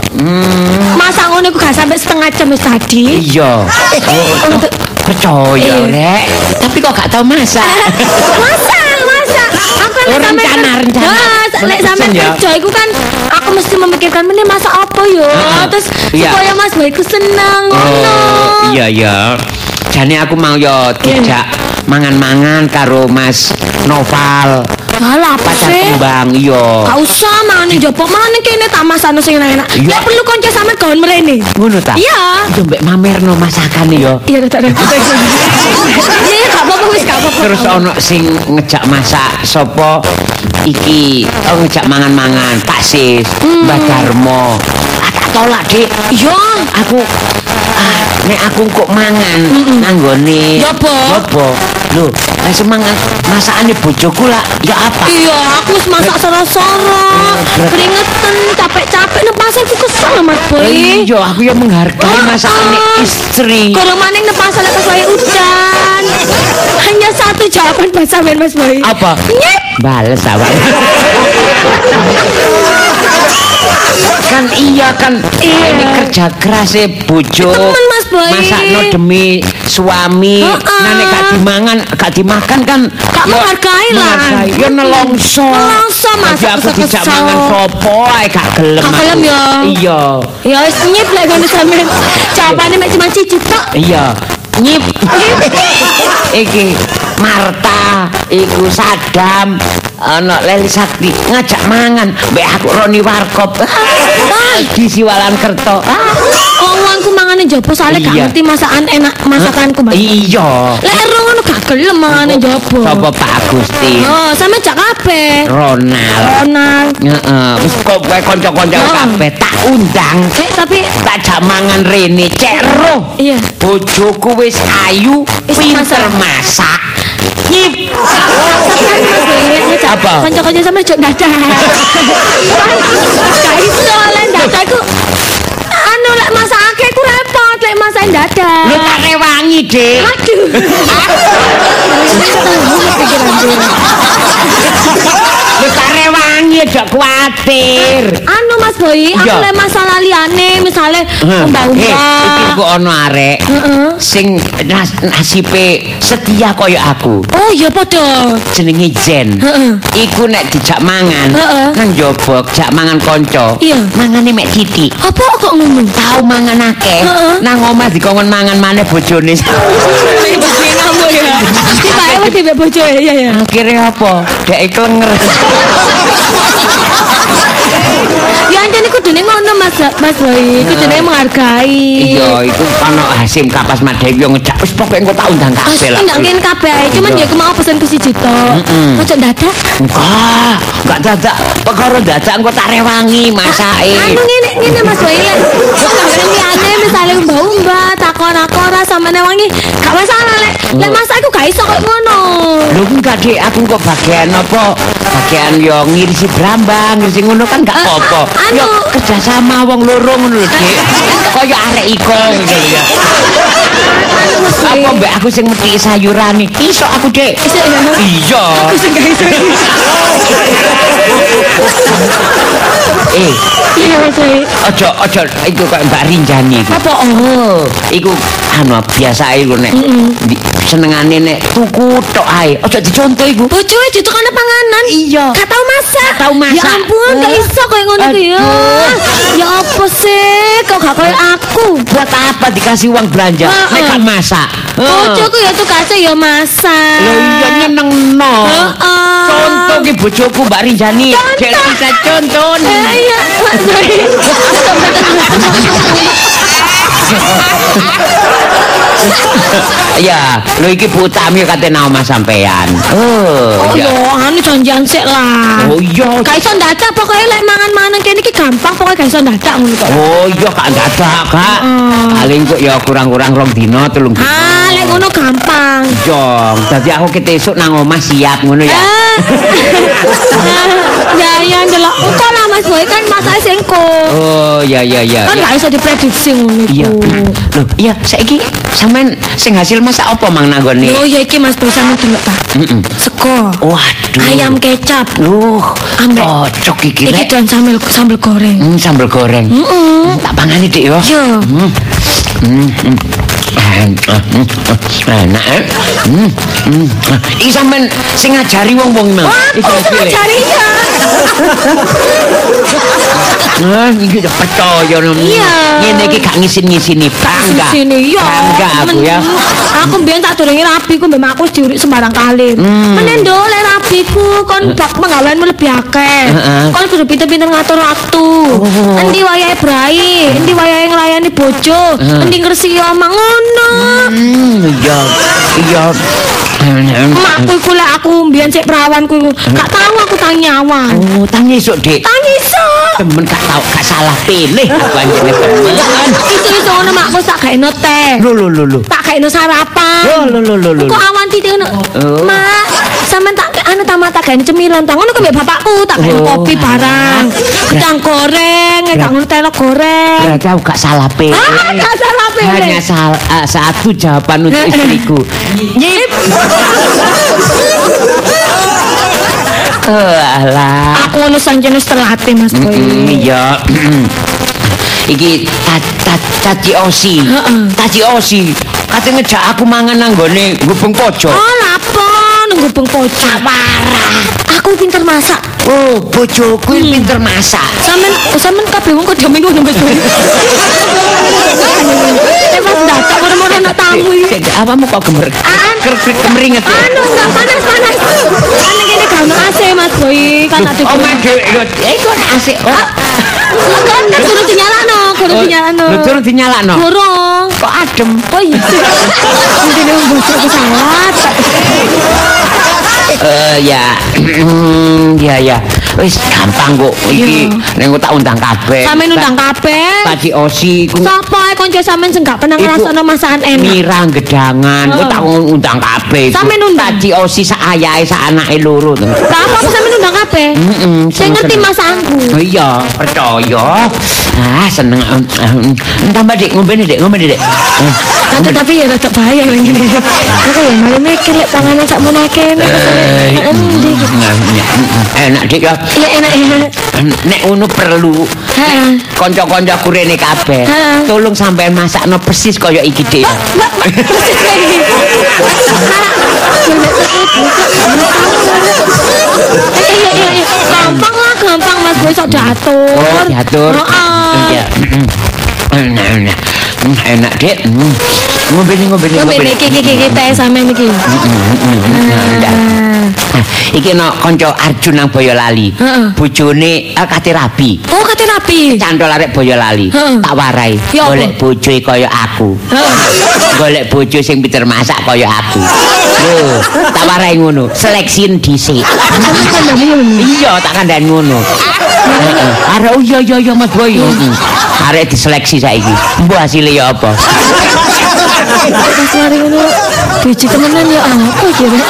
Speaker 2: Masak ngono iku gak sampai setengah jam wis tadi.
Speaker 3: Iya. Oh,
Speaker 2: Untuk
Speaker 3: percaya
Speaker 2: Iya.
Speaker 3: rek. Tapi kok gak tau masak.
Speaker 2: masak, masak. Aku
Speaker 3: Oh, rencana, rencana.
Speaker 2: Lek sampe kerja iku kan aku mesti memikirkan meneh masak apa yo. Terus
Speaker 3: Iya.
Speaker 2: supaya Mas Boy ku seneng ngono.
Speaker 3: Oh, iya iya. Jane aku mau yo dijak mangan-mangan karo Mas Noval.
Speaker 2: Alah apa
Speaker 3: Pacar kembang iya.
Speaker 2: Gak usah mangan njopok mangan kene tak masakno sing enak-enak.
Speaker 3: Iya.
Speaker 2: Lek perlu konco sampe gawe mrene.
Speaker 3: Ngono ta?
Speaker 2: Iya.
Speaker 3: Yo mbek mamerno masakane yo.
Speaker 2: Iya, tak. Iya, gak apa-apa wis gak apa-apa.
Speaker 3: Terus ono sing ngejak masak sapa iki oh, ngejak mangan-mangan Pak Sis, Mbak Darmo. Ah, tak tolak, Dik.
Speaker 2: Iya.
Speaker 3: Aku ah, nek aku kok mangan nanggone
Speaker 2: Ya apa?
Speaker 3: apa? Lho, lah semangat masakane bojoku lah ya apa?
Speaker 2: Iya, aku wis masak soro-soro. Keringetan, capek-capek nang pasar ku kesel Mas Boy.
Speaker 3: Iya, aku ya menghargai masakane
Speaker 2: Ah.
Speaker 3: istri.
Speaker 2: Kurang maning nang pasar pas wae udan. Hanya satu jawaban bahasa men Mas Boy.
Speaker 3: Apa?
Speaker 2: Nyet.
Speaker 3: Bales awak. kan iya kan
Speaker 2: Iya.
Speaker 3: ini kerja keras e bojo
Speaker 2: Temen, Mas Boy.
Speaker 3: masakno demi suami
Speaker 2: Heeh.
Speaker 3: nah nek gak dimangan gak dimakan kan
Speaker 2: Gak
Speaker 3: ya
Speaker 2: menghargai lah.
Speaker 3: ya nelongso
Speaker 2: Nelongso, masak
Speaker 3: Jadi aku dijak
Speaker 2: kesel-kesel.
Speaker 3: mangan sopo ae gak gelem
Speaker 2: Gak
Speaker 3: aku.
Speaker 2: gelem ya?
Speaker 3: iya
Speaker 2: Ya wis nyip lek ngono sampean. Jawabane mek cuma cici tok.
Speaker 3: iya nyip iki Marta iku Sadam ana Leli Sakti ngajak mangan mbek aku Roni Warkop ah, di Siwalan Kerto ah,
Speaker 2: Oh, uangku mangane jopo soalnya gak ngerti masakan enak masakanku, Mas.
Speaker 3: iya
Speaker 2: Lek ero ngono gak gelem mangane jopo.
Speaker 3: sapa Pak Agustin
Speaker 2: Oh, sampe jak kabeh.
Speaker 3: Ronald
Speaker 2: Ronald.
Speaker 3: Heeh, wis kok kowe kanca-kanca
Speaker 2: Oh.
Speaker 3: kabeh tak undang
Speaker 2: Eh, tapi
Speaker 3: tak jak mangan rene cek roh
Speaker 2: iya.
Speaker 3: bojoku wis ayu pinter
Speaker 2: masak.
Speaker 3: Nyip Apa?
Speaker 2: Kanca-kanca sampe jok dadah. Gak iso lek dadah iku anu lek masakake ku repot lek masakin dadah.
Speaker 3: lu tak rewangi dik
Speaker 2: Aduh.
Speaker 3: Lu tare wangi aja kuatir.
Speaker 2: Anu Mas Boy, aku le masalah liyane misale
Speaker 3: Eh, iki kok ono arek
Speaker 2: Heeh.
Speaker 3: sing nas nasibe setia kaya aku.
Speaker 2: Oh iya padha.
Speaker 3: jenenge Jen.
Speaker 2: Heeh.
Speaker 3: Iku nek dijak mangan
Speaker 2: Heeh.
Speaker 3: nang njaba jak mangan kanca.
Speaker 2: Iya.
Speaker 3: Mangane mek titik.
Speaker 2: Apa kok ngono?
Speaker 3: Tau mangan akeh. Nang omah dikongkon mangan maneh bojone.
Speaker 2: Kamu ya. Tibake wedi mbek bojo ya ya.
Speaker 3: Akhirnya apa? Dek klenger.
Speaker 2: Ya anjene kudune ngono Mas Mas Boy, kudune menghargai.
Speaker 3: Iya, iku ana Hasim Kapas Madewi yo ngejak wis pokoke engko tak undang
Speaker 2: Ah,
Speaker 3: kabeh lah.
Speaker 2: enggak ngene kabeh ae, cuman ya aku mau pesen ku siji tok. Ojo dadak.
Speaker 3: Enggak, enggak dadak. Perkara dadak engko tak rewangi masake.
Speaker 2: Anu ngene ngene Mas Boy lek kanggo liyane misale mbah-mbah takon-takon sampeyan wangi, gak masalah lek. Lek masak aku gak iso kok ngono.
Speaker 3: Lho enggak Dik, aku kok bagian apa? Bagian yo ngirisi brambang, ngirisi ngono kan enggak
Speaker 2: Ah,
Speaker 3: apa-apa. Yo kerja sama wong loro ngono lho, Dik. Kaya arek iko gitu ya. Apa mbak aku sing meti sayuran iki? Iso aku, Dik. Iya.
Speaker 2: Aku sing gak iso.
Speaker 3: Eh,
Speaker 2: Iya Boy.
Speaker 3: ojo ojo itu kok Mbak Rinjani iku.
Speaker 2: Apa oh?
Speaker 3: Iku anu biasa iku nek senengane nek tuku tok ae. Ojo dicontoh iku.
Speaker 2: Bojoe ditukane panganan.
Speaker 3: Iya.
Speaker 2: Gak tau masak.
Speaker 3: Gak tau masak.
Speaker 2: Ya ampun, gak
Speaker 3: Eh.
Speaker 2: iso koyo ngono ki ya. Ya apa sih? Kok gak koyo aku?
Speaker 3: Buat apa dikasih uang belanja? Nek gak masak.
Speaker 2: Bojoku ya tukase ya masak.
Speaker 3: Lho iya nyenengno.
Speaker 2: Heeh.
Speaker 3: Contoh ki bojoku Mbak Rinjani. Dek bisa contoh.
Speaker 2: Eh, iya, Boy.
Speaker 3: Ya, lho iki Bu Tami kate nang omah sampean. Oh,
Speaker 2: Oh
Speaker 3: iya.
Speaker 2: yo, anu janjian sik lah.
Speaker 3: Oh iya.
Speaker 2: Gak iso dadak pokoke lek mangan-mangan kene iki gampang pokoke gak iso dadak ngono kok.
Speaker 3: Oh iya kak dadak kak.
Speaker 2: Heeh.
Speaker 3: Paling kok ya kurang-kurang rong dino telung dino.
Speaker 2: Ah, lek ngono gampang.
Speaker 3: Jong, dadi aku ketesuk nang omah siap ngono ya.
Speaker 2: Ah, ya ya ndelok engko lah Mas Boy kan masake sing engko.
Speaker 3: Oh iya iya iya.
Speaker 2: Kan gak iso diprediksi ngono
Speaker 3: Iya.
Speaker 2: iku.
Speaker 3: Loh, iya saiki sampean sing hasil masak apa mang nanggone?
Speaker 2: Oh ya iki Mas Boy sampe delok ta.
Speaker 3: Heeh.
Speaker 2: Sego.
Speaker 3: Waduh.
Speaker 2: Ayam kecap.
Speaker 3: Loh,
Speaker 2: Ambek.
Speaker 3: cocok iki
Speaker 2: Iki
Speaker 3: rek.
Speaker 2: dan sambal sambal goreng.
Speaker 3: Hmm, sambal goreng.
Speaker 2: Heeh.
Speaker 3: Tak pangani dik yo.
Speaker 2: Yo.
Speaker 3: Hmm. Hmm. hmm. Hmm, Enak eh. Hmm. Hmm. Iki sampean sing ngajari wong-wong mang. Iki
Speaker 2: cari ya?
Speaker 3: Iki udah percaya.
Speaker 2: Iya.
Speaker 3: Ngene iki gak ngisin-ngisini bangga.
Speaker 2: Sini yo.
Speaker 3: Bangga aku ya.
Speaker 2: Aku mbiyen tak durunge rapi ku mbek aku diurik sembarang kali.
Speaker 3: Hmm.
Speaker 2: Menen ndo lek rapiku kon bak penggaweanmu lebih akeh.
Speaker 3: Heeh.
Speaker 2: Kon kudu pinter-pinter ngatur waktu.
Speaker 3: Oh.
Speaker 2: Endi wayahe brai, endi wayahe nglayani bojo, endi ngresiki omah ngono.
Speaker 3: Hmm, iya. Iya.
Speaker 2: Emakku iku lek aku mbiyen sik perawan ku gak tahu aku tanyawan.
Speaker 3: Oh, tangi esuk, Dik.
Speaker 2: Tangiso.
Speaker 3: Temen gak tau gak salah pilih aku anjene temen.
Speaker 2: Iso-iso ngono makku tak gaeno teh.
Speaker 3: Lho lho lho lho.
Speaker 2: tak gaeno sarapan.
Speaker 3: Lho lho lho lho.
Speaker 2: Kok awan titik ngono.
Speaker 3: Oh.
Speaker 2: Mak, sampean tak anu tamat tak gaene cemilan ta. Ngono ku mbek bapakku tak gaene
Speaker 3: Oh,
Speaker 2: kopi barang. Gedang goreng, tak ngono telo goreng.
Speaker 3: Berarti aku gak salah pilih.
Speaker 2: Ah, gak salah pilih.
Speaker 3: Hanya sal- ah, satu jawaban untuk istriku. Nyip. Oh, alah.
Speaker 2: Aku ngono sanjene telate Mas Boy.
Speaker 3: Mm, Iya. Iki ta- ta- caci osi.
Speaker 2: Heeh.
Speaker 3: Caci osi. Kate ngejak aku mangan nang gone gubeng pojok.
Speaker 2: Oh, lapo nunggu beng pojok.
Speaker 3: Parah.
Speaker 2: Aku pinter masak.
Speaker 3: Oh, bojoku ini pinter masak.
Speaker 2: Sampean sampean kabeh wong kok jamin ngono Mas Boy. Nek pas dadak moro-moro nak tamu iki.
Speaker 3: Dek, Apamu kok gemer?
Speaker 2: An-
Speaker 3: Ker ker- kemeringet. ya?
Speaker 2: Anu enggak panas-panas. Kan kene gak ono AC Mas Boy, kan ada
Speaker 3: Oh, my ada asik. Oh,
Speaker 2: Kan kan kudu dinyalakno, kudu dinyalakno.
Speaker 3: Lu turun dinyalakno.
Speaker 2: Burung.
Speaker 3: Kok adem?
Speaker 2: Oh iya. Mungkin yang bocor pesawat.
Speaker 3: Eh, ya. Ya, ya. Wis gampang kok. Iki nek tak undang kabeh.
Speaker 2: Sampe nundang kabeh.
Speaker 3: Tadi Osi ku
Speaker 2: Sapa ae kanca sampean sing gak pernah ngrasakno masakan enak.
Speaker 3: Mirang gedangan, kok tak undang kabeh. iku.
Speaker 2: Sampe nundang?
Speaker 3: Tadi Osi sak ayahe sak anake loro to.
Speaker 2: Lah apa sampe nundang kabeh?
Speaker 3: Heeh,
Speaker 2: Sing ngerti masakanku.
Speaker 3: Oh iya, percaya. Ah, seneng. em, Tambah Dik, ngombe nih, Dik, ngombe nih, Dik. Eh,
Speaker 2: Nanti tapi ya tetep bahaya lagi nih. Aku ya malah mikir lek panganan sak menake.
Speaker 3: eh. Enak Dik ya.
Speaker 2: Iya enak ya.
Speaker 3: Nek ngono perlu
Speaker 2: Heeh.
Speaker 3: kanca-kancaku rene kabeh. Tolong sampean masakno persis kaya iki
Speaker 2: persis lagi. Iya, iya, iya. Gampang lah, gampang Mas Boy sok diatur.
Speaker 3: Oh, diatur.
Speaker 2: Heeh.
Speaker 3: Iya. Enak, enak. Ngombe nih, ngombe
Speaker 2: iki, iki, iki, teh sampean iki.
Speaker 3: Ah, Iki no kanca Arjun nang Boyolali. Bojone ah, kate rabi.
Speaker 2: Oh, kate rapi.
Speaker 3: Cantol arek Boyolali. Tak warai. Golek bojo kaya aku. Golek bojo sing pinter masak kaya aku. Lho, tak warai ngono. Seleksi dhisik. Iya, tak kandhani ngono. Arek oh iya iya iya Mas Boy. Heeh. Arek diseleksi saiki. Mbok hasilnya ya apa?
Speaker 2: Pas mari ngono biji temenan ya apa iki Rek?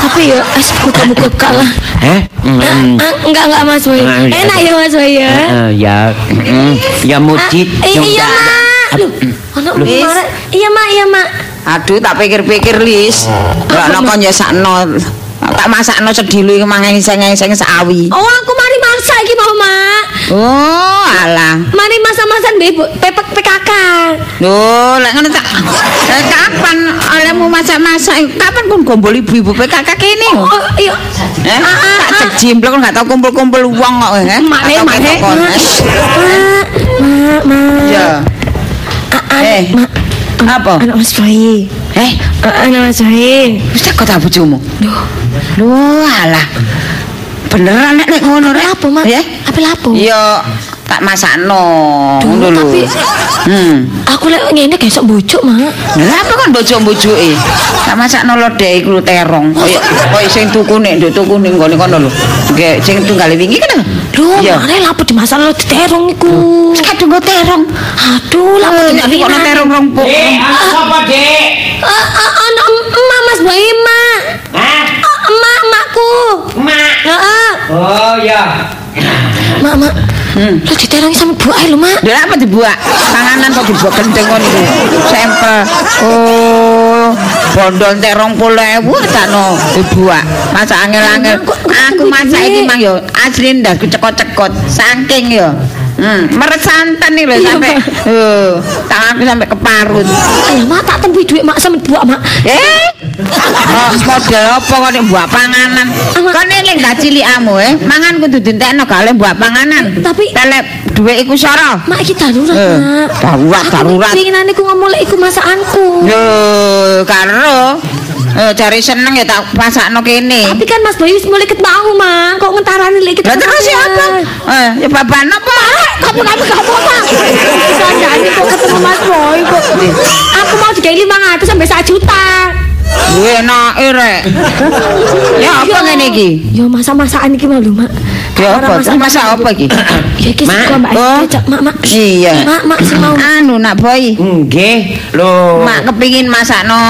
Speaker 2: Tapi ya es muka-muka kalah.
Speaker 3: Heh? Mm.
Speaker 2: Ah, enggak enggak Mas.
Speaker 3: Ah, iya.
Speaker 2: Enak ya Mas Boy ya.
Speaker 3: Heeh, ya. Mm. Ya mujid.
Speaker 2: Ah, eh, iya mak. Iya mak, iya mak.
Speaker 1: Aduh tak pikir-pikir Lis. Ora ana kon nyesakno. Tak masakno sedilu iki mangen-seng sawi.
Speaker 2: Oh aku mari masak iki mau mak.
Speaker 1: Oh, alah.
Speaker 2: Mari masak-masak mbek pepek PKK.
Speaker 1: Lho, lek ngono tak kapan olehmu masak-masak? Kapan kon gombol ibu-ibu PKK kene?
Speaker 2: Oh iya.
Speaker 1: Eh,
Speaker 2: Ah, ah,
Speaker 1: tak
Speaker 2: ah.
Speaker 1: cek jimblek enggak tau kumpul-kumpul wong kok eh.
Speaker 2: Mak
Speaker 1: eh.
Speaker 2: Mak, mak, mak.
Speaker 1: Ya.
Speaker 2: Ah, ah,
Speaker 1: Eh.
Speaker 2: mak.
Speaker 1: Apa?
Speaker 2: Anak Mas Boy.
Speaker 1: Eh,
Speaker 2: Ah, Anak Mas Boy.
Speaker 1: wis tak kota bojomu.
Speaker 2: Duh,
Speaker 1: Lho, alah. Beneran nek nek ngono rek.
Speaker 2: apa mak?
Speaker 1: Ya.
Speaker 2: Apa lapo?
Speaker 1: Iya, tak masakno. Ngono lho.
Speaker 2: tapi-
Speaker 1: Hmm.
Speaker 2: Aku lek ngene gesok bojuk mak.
Speaker 1: Lah apa kan bojo-bojoke? Tak masakno lodeh iku terong. Kaya kaya sing tuku nek nduk tuku ning ngene kono lho. Nggih, sing tunggale wingi kan.
Speaker 2: Duh,
Speaker 1: Iya.
Speaker 2: mare lapo dimasak lo diterong iku.
Speaker 1: Wis kadung nggo terong.
Speaker 2: Aduh, lapo
Speaker 1: Lah nek kok terong rong pok.
Speaker 3: apa, Dik?
Speaker 2: Ah, ah, Anak emak Mas mak.
Speaker 3: Hah?
Speaker 2: Ah, Emak emakku.
Speaker 3: Mak.
Speaker 2: Heeh.
Speaker 3: Oh ya.
Speaker 2: Mak, mak.
Speaker 1: Hmm.
Speaker 2: Lo diterongi sama Bu Ai lo, Mak.
Speaker 1: Lha apa dibuat? Panganan kok dibuat gendeng ngono iku. Sampel. Oh, bondol puluh ewu takno dibuat. Masak angel-angel. Aku masak iki mang yo asli ndas cekot-cekot saking yo. Hmm, meres santen nih lho sampai uh, tanganku sampai keparut.
Speaker 2: Ayo, Mak, tak temui duit Mak sama Bu, Mak.
Speaker 1: Eh, oh, model apa kok nek buat panganan?
Speaker 2: Ama-
Speaker 1: Kok nek gak cilikamu eh, mangan kudu dintekno gak oleh buat panganan.
Speaker 2: Tapi-
Speaker 1: telep duit iku soro.
Speaker 2: Mak, iki darurat,
Speaker 1: Eh,
Speaker 2: Mak.
Speaker 1: darurat, darurat.
Speaker 2: Pengen aku ngomong iku masakanku.
Speaker 1: Yo, karo eh cari seneng ya tak pasakno kene.
Speaker 2: Tapi kan Mas Boy wis mulai ketau, Mak. Kok ngentarani lek kita.
Speaker 1: Lah terus ya apa? Eh, ya baban apa?
Speaker 2: Kamu kamu kamu apa? Sandani kok ketemu Mas Boy kok. Aku mau digawe 500 sampai 1 juta.
Speaker 1: Duwe enake rek. Ya apa ngene iki?
Speaker 2: Yo masak-masakan iki mau lho, Mak.
Speaker 1: Ya
Speaker 2: Orang
Speaker 1: apa? Masak apa iki?
Speaker 2: Iki
Speaker 3: Mak.
Speaker 2: suka Mbak
Speaker 1: Oh.
Speaker 2: Mak, Mak.
Speaker 1: Iya.
Speaker 2: Mak, Mak sing mau.
Speaker 1: Anu nak boy.
Speaker 3: Nggih, lho.
Speaker 1: Mak kepingin masakno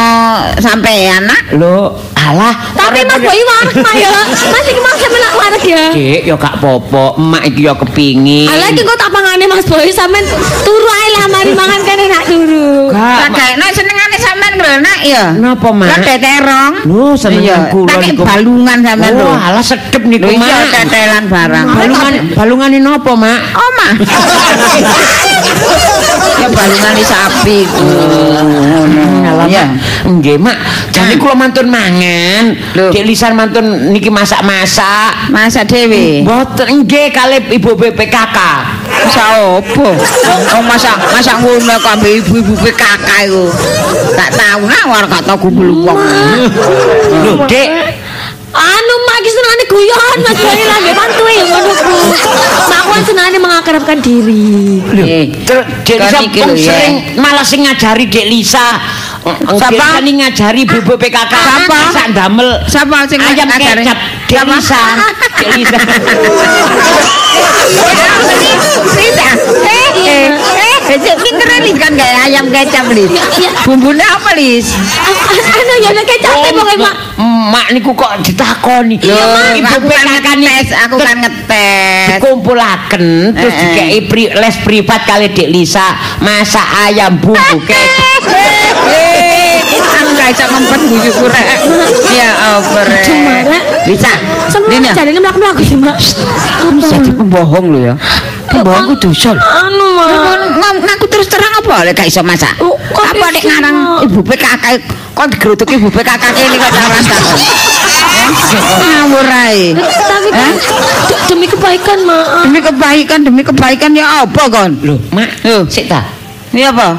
Speaker 1: sampean nak.
Speaker 3: Lho, alah.
Speaker 2: Tapi Mas Boy warak Mak ya. Mas iki mau sampe nak warak ya.
Speaker 3: Dik, ya gak apa-apa. Emak iki ya kepingin.
Speaker 2: Alah iki kok tak pangane Mas Boy sampean turu ae lah mari mangan kene nak turu.
Speaker 3: Gak, Mak.
Speaker 1: Kagak nek senengane sampean lho nak ya.
Speaker 3: Napa, Mak?
Speaker 1: Lodeh terong.
Speaker 3: Lho, seneng
Speaker 1: Iya,
Speaker 3: kula
Speaker 1: tak
Speaker 3: niku.
Speaker 1: balungan sampean lho.
Speaker 3: Oh, alah sedep niku,
Speaker 1: Lho iya
Speaker 3: Mak.
Speaker 1: tetelan barang.
Speaker 3: Balungan balungane napa, Mak?
Speaker 1: Oma. ya balungan sapi. Ngono. Ya.
Speaker 3: Nggih, Mak. Jane kula mantun mangan. Dek lisan mantun niki masak-masak.
Speaker 1: Masa dhewe.
Speaker 3: Mboten nggih kalih Ibu BPKK.
Speaker 1: Masa opo? Oh masa masa ngono kok ambek ibu-ibu PKK iku. Gak tau nak tau kumpul wong.
Speaker 3: Lho, Dek.
Speaker 2: Anu mak iki senengane guyon Mas Boy lah nggih bantu ya ngono ku. Mak kan senengane mengakrabkan diri.
Speaker 1: Eh,
Speaker 3: Terus Dek Lisa pun sering malah sing ngajari Dek Lisa.
Speaker 1: Siapa?
Speaker 3: Dek ngajari Ibu PKK.
Speaker 1: Siapa?
Speaker 3: Masak damel
Speaker 1: Siapa sing
Speaker 3: ayam
Speaker 1: ngajari?
Speaker 3: kecap. Dek? Lisa. Dek Lisa.
Speaker 1: Rita. Eh, Becek pinter Lis kan kayak ayam kecap Lis.
Speaker 2: Iya.
Speaker 1: Bumbune apa Lis?
Speaker 2: Anu ya nek kecap
Speaker 3: Oh,
Speaker 2: pokoke mak.
Speaker 3: Mak niku kok ditakoni.
Speaker 1: Loh,
Speaker 3: Ibu
Speaker 1: aku kan
Speaker 3: PKK
Speaker 1: ngetes, aku kan ngetes.
Speaker 3: dikumpulaken terus
Speaker 1: Eh, eh.
Speaker 3: dikei pri- les privat kali Dik Lisa masak ayam bumbu kecap.
Speaker 1: Eh, aku gak iso ngempet bujuku rek. Ya rek.
Speaker 2: Cuma.
Speaker 1: Bisa.
Speaker 2: Sama
Speaker 1: Dina.
Speaker 2: jarene mlaku-mlaku sih mak.
Speaker 1: Jadi pembohong lu ya. Pembohong ku dosa. lho.
Speaker 2: Anu
Speaker 1: ngaku terus terang apa lek gak iso masak?
Speaker 2: Oh,
Speaker 1: apa nek ngarang ibu PKK kok digerutuki ibu PKK ini kok cara rasa. Ngawur ae.
Speaker 2: Tapi demi kebaikan mak.
Speaker 1: Demi kebaikan, demi kebaikan ya apa kon?
Speaker 3: Loh, Mak,
Speaker 1: Loh.
Speaker 3: sik ta.
Speaker 1: Ini apa?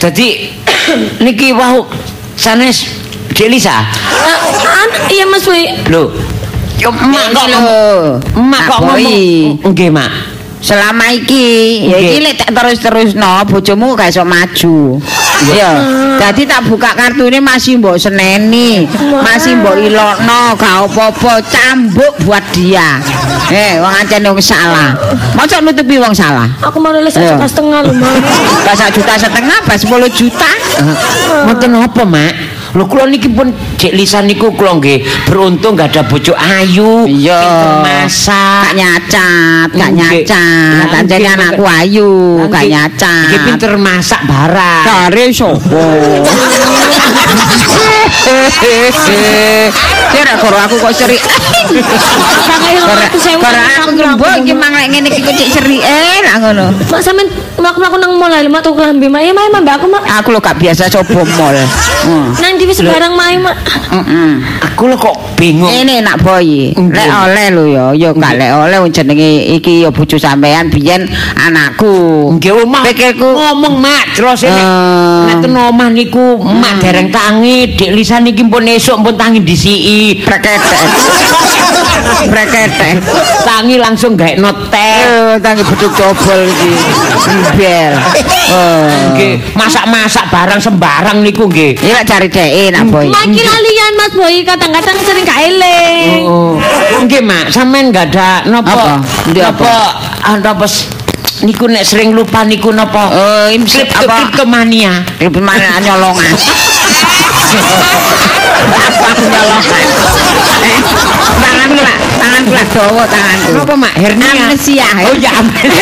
Speaker 3: Dadi niki wau sanes Dik Lisa.
Speaker 2: Ah, an- Iya Mas Boy.
Speaker 3: Loh. Yo mak kok ngomong
Speaker 1: Lho.
Speaker 3: Mak kok ngomong nggih, Mak.
Speaker 1: Selama iki, ya iki lek tak terus-terusno bojomu gak iso maju. Ya, dadi tak buka kartune masih mbok seneni, masih mbok ilokno, gak apa-apa, cambuk buat dia. Eh, wong ancen wong salah. Mosok nutupi wong salah.
Speaker 2: Aku mau
Speaker 1: Iya.
Speaker 2: juta setengah.
Speaker 1: Pas sak juta setengah, pas 10 juta.
Speaker 3: Mboten apa, Mak? Lho kula niki pun Dik Lisa niku kula nggih beruntung gak ada bojo ayu,
Speaker 1: Iya.
Speaker 3: masak.
Speaker 1: Nyacat, gak nyacat.
Speaker 3: Nggih,
Speaker 1: anakku ayu, gak nyacat.
Speaker 3: nggih pinter masak barang.
Speaker 1: Kare sapa? Kira karo aku kok cerik. Karo aku ngembok iki mang lek ngene iki kok cek cerike lah ngono.
Speaker 2: Mak sampean mlaku-mlaku nang mall ae mak tuku lambe mak. Ya mak mak mbak aku mak.
Speaker 1: Aku lho gak biasa coba mall. Hmm.
Speaker 2: Nang di sembarang mae mak.
Speaker 1: Heeh.
Speaker 3: Aku lho kok bingung.
Speaker 1: Ini nak boy, lek oleh lho ya, ya gak lek oleh wong jenenge iki ya bojo sampean biyen anakku.
Speaker 3: Nggih omah
Speaker 1: Pikirku-
Speaker 3: ngomong mak terus nek
Speaker 1: Eh.
Speaker 3: nek ten omah niku mak dereng tangi, Dik Lisa niki pun esuk pun tangi disiki.
Speaker 1: Preketek. Preketek.
Speaker 3: Tangi langsung gawe notek.
Speaker 1: Eh, tangi beduk dobol iki. Bel. Oh.
Speaker 3: Nggih, masak-masak barang sembarang niku nggih.
Speaker 1: Iki lek cari dheke nak boy.
Speaker 2: Iki lalian Mas Boy kadang-kadang sering gak eling.
Speaker 3: Oh, nggih mak, sampean enggak ada napa?
Speaker 1: Ndi apa?
Speaker 3: Napa? Ah, napa niku nek sering lupa niku napa?
Speaker 1: Eh, imsip
Speaker 3: Kripto-
Speaker 1: apa?
Speaker 3: Kriptomania.
Speaker 1: Ribet mana nyolongan. Apa aku? Eh, tanganku lah, tanganku lah dawa tanganku.
Speaker 3: Napa mak? Hernia.
Speaker 1: Amnesia.
Speaker 3: Oh ya amnesia.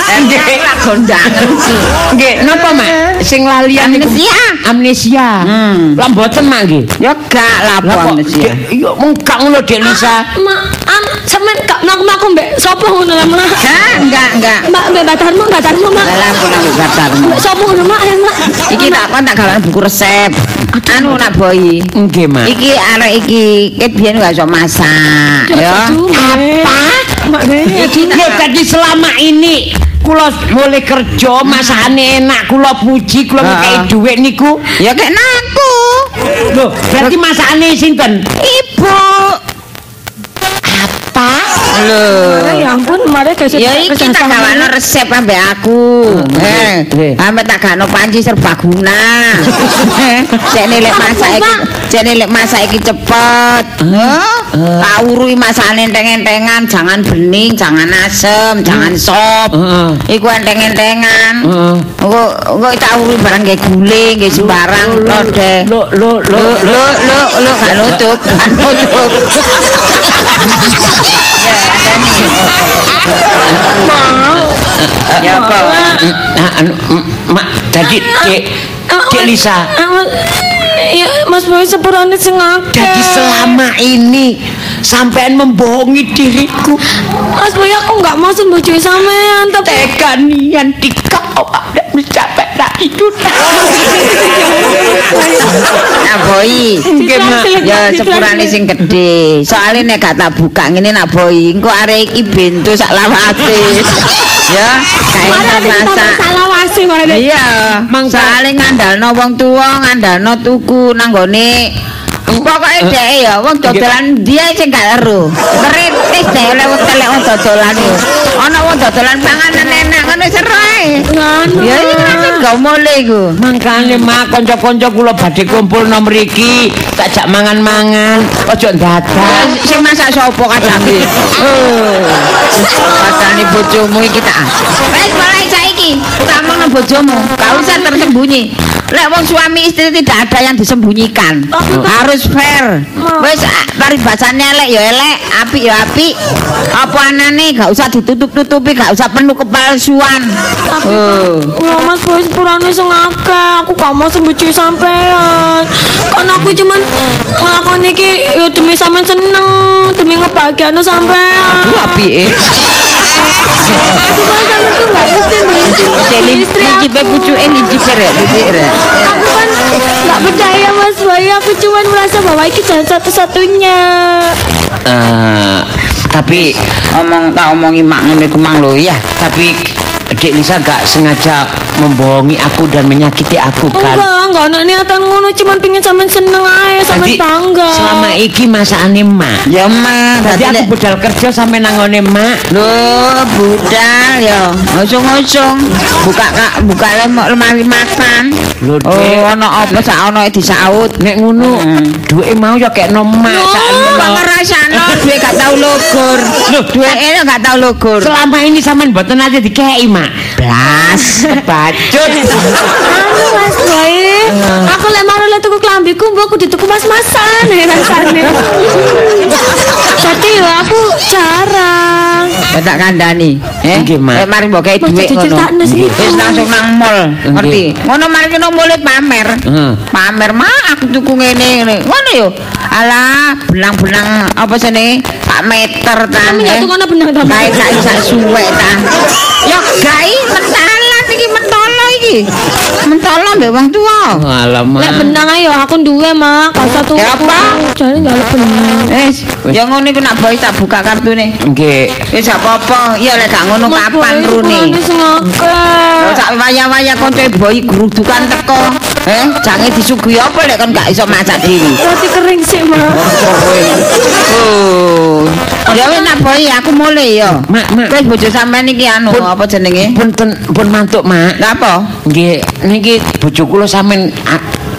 Speaker 1: Aku hernia. Nggih, kondangan.
Speaker 3: Nggih, napa mak? Sing lalian
Speaker 1: Amnesia.
Speaker 3: amnesia.
Speaker 1: Hmm.
Speaker 3: Lah mboten mak nggih.
Speaker 1: Ya gak
Speaker 3: kok
Speaker 1: amnesia.
Speaker 3: Iya mung gak ngono Dek Lisa.
Speaker 2: Mak, an sampean gak mlaku-mlaku mbek sapa ngono lah mak.
Speaker 1: Enggak, enggak, enggak.
Speaker 2: Mbak mbek batarmu, batarmu mak.
Speaker 1: Lah aku nang batarmu.
Speaker 2: Mbek sapa ngono mak, mak.
Speaker 1: Iki tak kon tak gawe buku resep. Anu nak boy.
Speaker 3: Nggih mak.
Speaker 1: Iki arek iki ket biyen gak iso masak, ya.
Speaker 2: Apa?
Speaker 3: Lho tadi selama ini. Kula mulai kerja masakane enak kula puji kula ngekei dhuwit niku.
Speaker 1: Ya kek naku.
Speaker 3: lho berarti masakane sinten?
Speaker 1: Ibu.
Speaker 3: Apa
Speaker 1: Lho.
Speaker 2: Ya ampun, mare guys.
Speaker 1: Ya iki tak gawano resep ambek aku. Eh,
Speaker 3: Nggih.
Speaker 1: ambek tak gawano panci serbaguna. Cek nilek masak iki, cek nilek masak iki cepet. Heh. Tak urui masakane enteng-entengan, jangan bening, jangan asem, jangan sop.
Speaker 3: Heeh.
Speaker 1: Iku enteng-entengan.
Speaker 3: Heeh.
Speaker 1: Engko engko tak urui barang kayak guling, kayak sembarang lode.
Speaker 3: lo lo
Speaker 1: Lo
Speaker 3: lo
Speaker 1: lo lo lo gak nutup, gak nutup. Ya apa?
Speaker 3: Ah, anu, mm, mak tadi dek dek Lisa
Speaker 2: Ya, Mas Boy sepurane sing akeh.
Speaker 3: jadi selama ini sampean membohongi diriku
Speaker 2: Mas Boy aku enggak mau sembujuin sampean, tapi
Speaker 3: tega nian dikau ada mencapai tak itu
Speaker 1: Nah, boy. Ya sepurane sing gedhe. Soale nek gak tak buka ngene nak boy, engko arek iki bentu sak lawate. Ya, kae masak.
Speaker 2: mare.
Speaker 1: Iya, soalnya ngandalno wong tua, ngandalno tuku nang gone Pokoknya dhek ya wong dodolan dia sing gak ero. Ngeritis dhek oleh wong telek wong dodolan. Ana wong dodolan panganan enak ngono serai.
Speaker 2: Ngono.
Speaker 1: Ya iki kan sing gak mulai iku.
Speaker 3: Mangkane mak kanca-kanca kula badhe kumpul nom mriki, tak jak mangan-mangan, ojo dadak.
Speaker 1: Sing masak sapa kacange? Oh. Katane bojomu iki tak. Wis mulai saiki, tak mono bojomu. Gak usah tersembunyi. Lek wong suami istri tidak ada yang disembunyikan. Harus fair. Wis ah, paribasane elek ya elek, apik ya apik. Apa anane gak usah ditutup-tutupi, gak usah penuh kepalsuan. Oh.
Speaker 2: Ya mas boy sepurane sing Aku gak mau sembuci sampean Kan aku cuman ngelakoni iki ya demi sampean seneng Demi ngebahagiain sampean
Speaker 3: Ku apike.
Speaker 1: Iki
Speaker 2: aku
Speaker 1: pe pucuke licik rek.
Speaker 2: Aku kan gak percaya mas boy Aku cuman merasa bahwa ini jalan satu-satunya
Speaker 3: Eh, tapi
Speaker 1: Omong tak omongi mak ngene ku mang lho ya.
Speaker 3: tapi Dek Lisa gak sengaja membohongi aku dan menyakiti aku kan.
Speaker 2: Enggak, enggak ada niatan ngono Cuman pingin sampean seneng aja Sampean bangga
Speaker 3: selama iki masakane mak.
Speaker 1: Ya mak,
Speaker 3: Tadi
Speaker 1: dadi
Speaker 3: aku budal kerja sampe nangone mak.
Speaker 1: Loh, budal ya. Ngusung-ngusung. Buka kak, buka lem- lemari makan.
Speaker 3: Lho, Dek.
Speaker 1: Oh, ana apa sak ana disaut.
Speaker 3: Nek ngono,
Speaker 1: Hmm.
Speaker 3: duwe mau ya kek no mak sakno.
Speaker 1: kok ngrasakno duwe gak tau lugur.
Speaker 3: Loh,
Speaker 1: duwe ini gak tau lugur.
Speaker 3: Selama ini sampean mboten ate dikei mak.
Speaker 1: Blas.
Speaker 3: Bacut.
Speaker 2: Anu mas boy Aku lek marah lek tuku klambiku Mbok aku dituku mas-masan ya rasane Jadi ya aku jarang
Speaker 1: tak kandani. Eh,
Speaker 3: Mak.
Speaker 1: eh, mari mbok kei dhuwit
Speaker 2: jadi
Speaker 1: ngono. Wis langsung nang mall, ngerti? Ngono mari kena mulai pamer.
Speaker 3: Heeh.
Speaker 1: Pamer mak aku tuku ngene ngene. Ngono yo. Alah, benang-benang apa sene? Pak meter ta.
Speaker 2: Kamu ya tukono benang ta, Mak?
Speaker 1: Kae sak sak suwek ta. Ya gai mentalan iki mentolo iki. Mentolo mbek wong tuwa.
Speaker 3: Alamak.
Speaker 2: Lek benang ayo aku duwe mak usah tuku
Speaker 1: Ya apa?
Speaker 2: Gak ada benang
Speaker 1: Wis, ya ngono iku nak boy tak buka kartune.
Speaker 3: Nggih.
Speaker 1: Wis gak apa-apa. Iya lek gak ngono kapan rune?
Speaker 2: sing akeh.
Speaker 1: Oh, sak waya-waya kanca boy grudukan teko. Eh, jange disuguhi apa lek kon gak iso masak dhewe.
Speaker 2: Roti kering sih mak
Speaker 1: Oh. Ya wis nak boy aku mulai ya.
Speaker 3: Mak, mak.
Speaker 1: Wis bojo sampean iki anu apa jenenge?
Speaker 3: Punten pun mantuk mak.
Speaker 1: Lah apa?
Speaker 3: Nggih, niki bojo kula sampean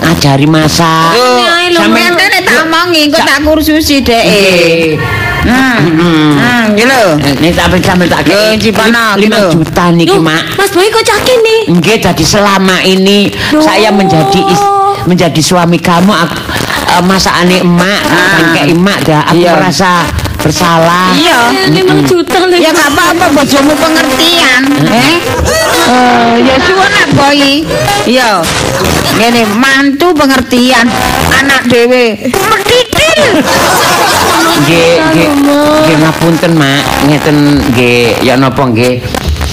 Speaker 3: ngajari masak.
Speaker 2: Mak.
Speaker 1: tene tak omongi engko tak kursusi dek.
Speaker 3: Nggih.
Speaker 1: Hmm. Hmm, lho.
Speaker 3: Ini sampai sampai tak
Speaker 1: Yo,
Speaker 3: kei
Speaker 1: Cipana,
Speaker 3: lima
Speaker 1: gitu.
Speaker 3: juta niki
Speaker 2: Loh,
Speaker 3: mak.
Speaker 2: Mas Boy kok caki nih
Speaker 3: Nggih, jadi selama ini saya menjadi is- menjadi suami kamu aku, eh, masakane emak,
Speaker 1: Ah.
Speaker 3: kayak emak dah aku
Speaker 1: Iya.
Speaker 3: merasa bersalah.
Speaker 1: Iya.
Speaker 2: Lima juta lagi
Speaker 1: Ya gak apa-apa bojomu pengertian, eh? Eh, ya suwun nak boy. Iya. Ngene mantu pengertian, anak dhewe pedidil.
Speaker 3: Nggih, nggih, nggih ngapunten mak, ngeten nggih ya napa nggih.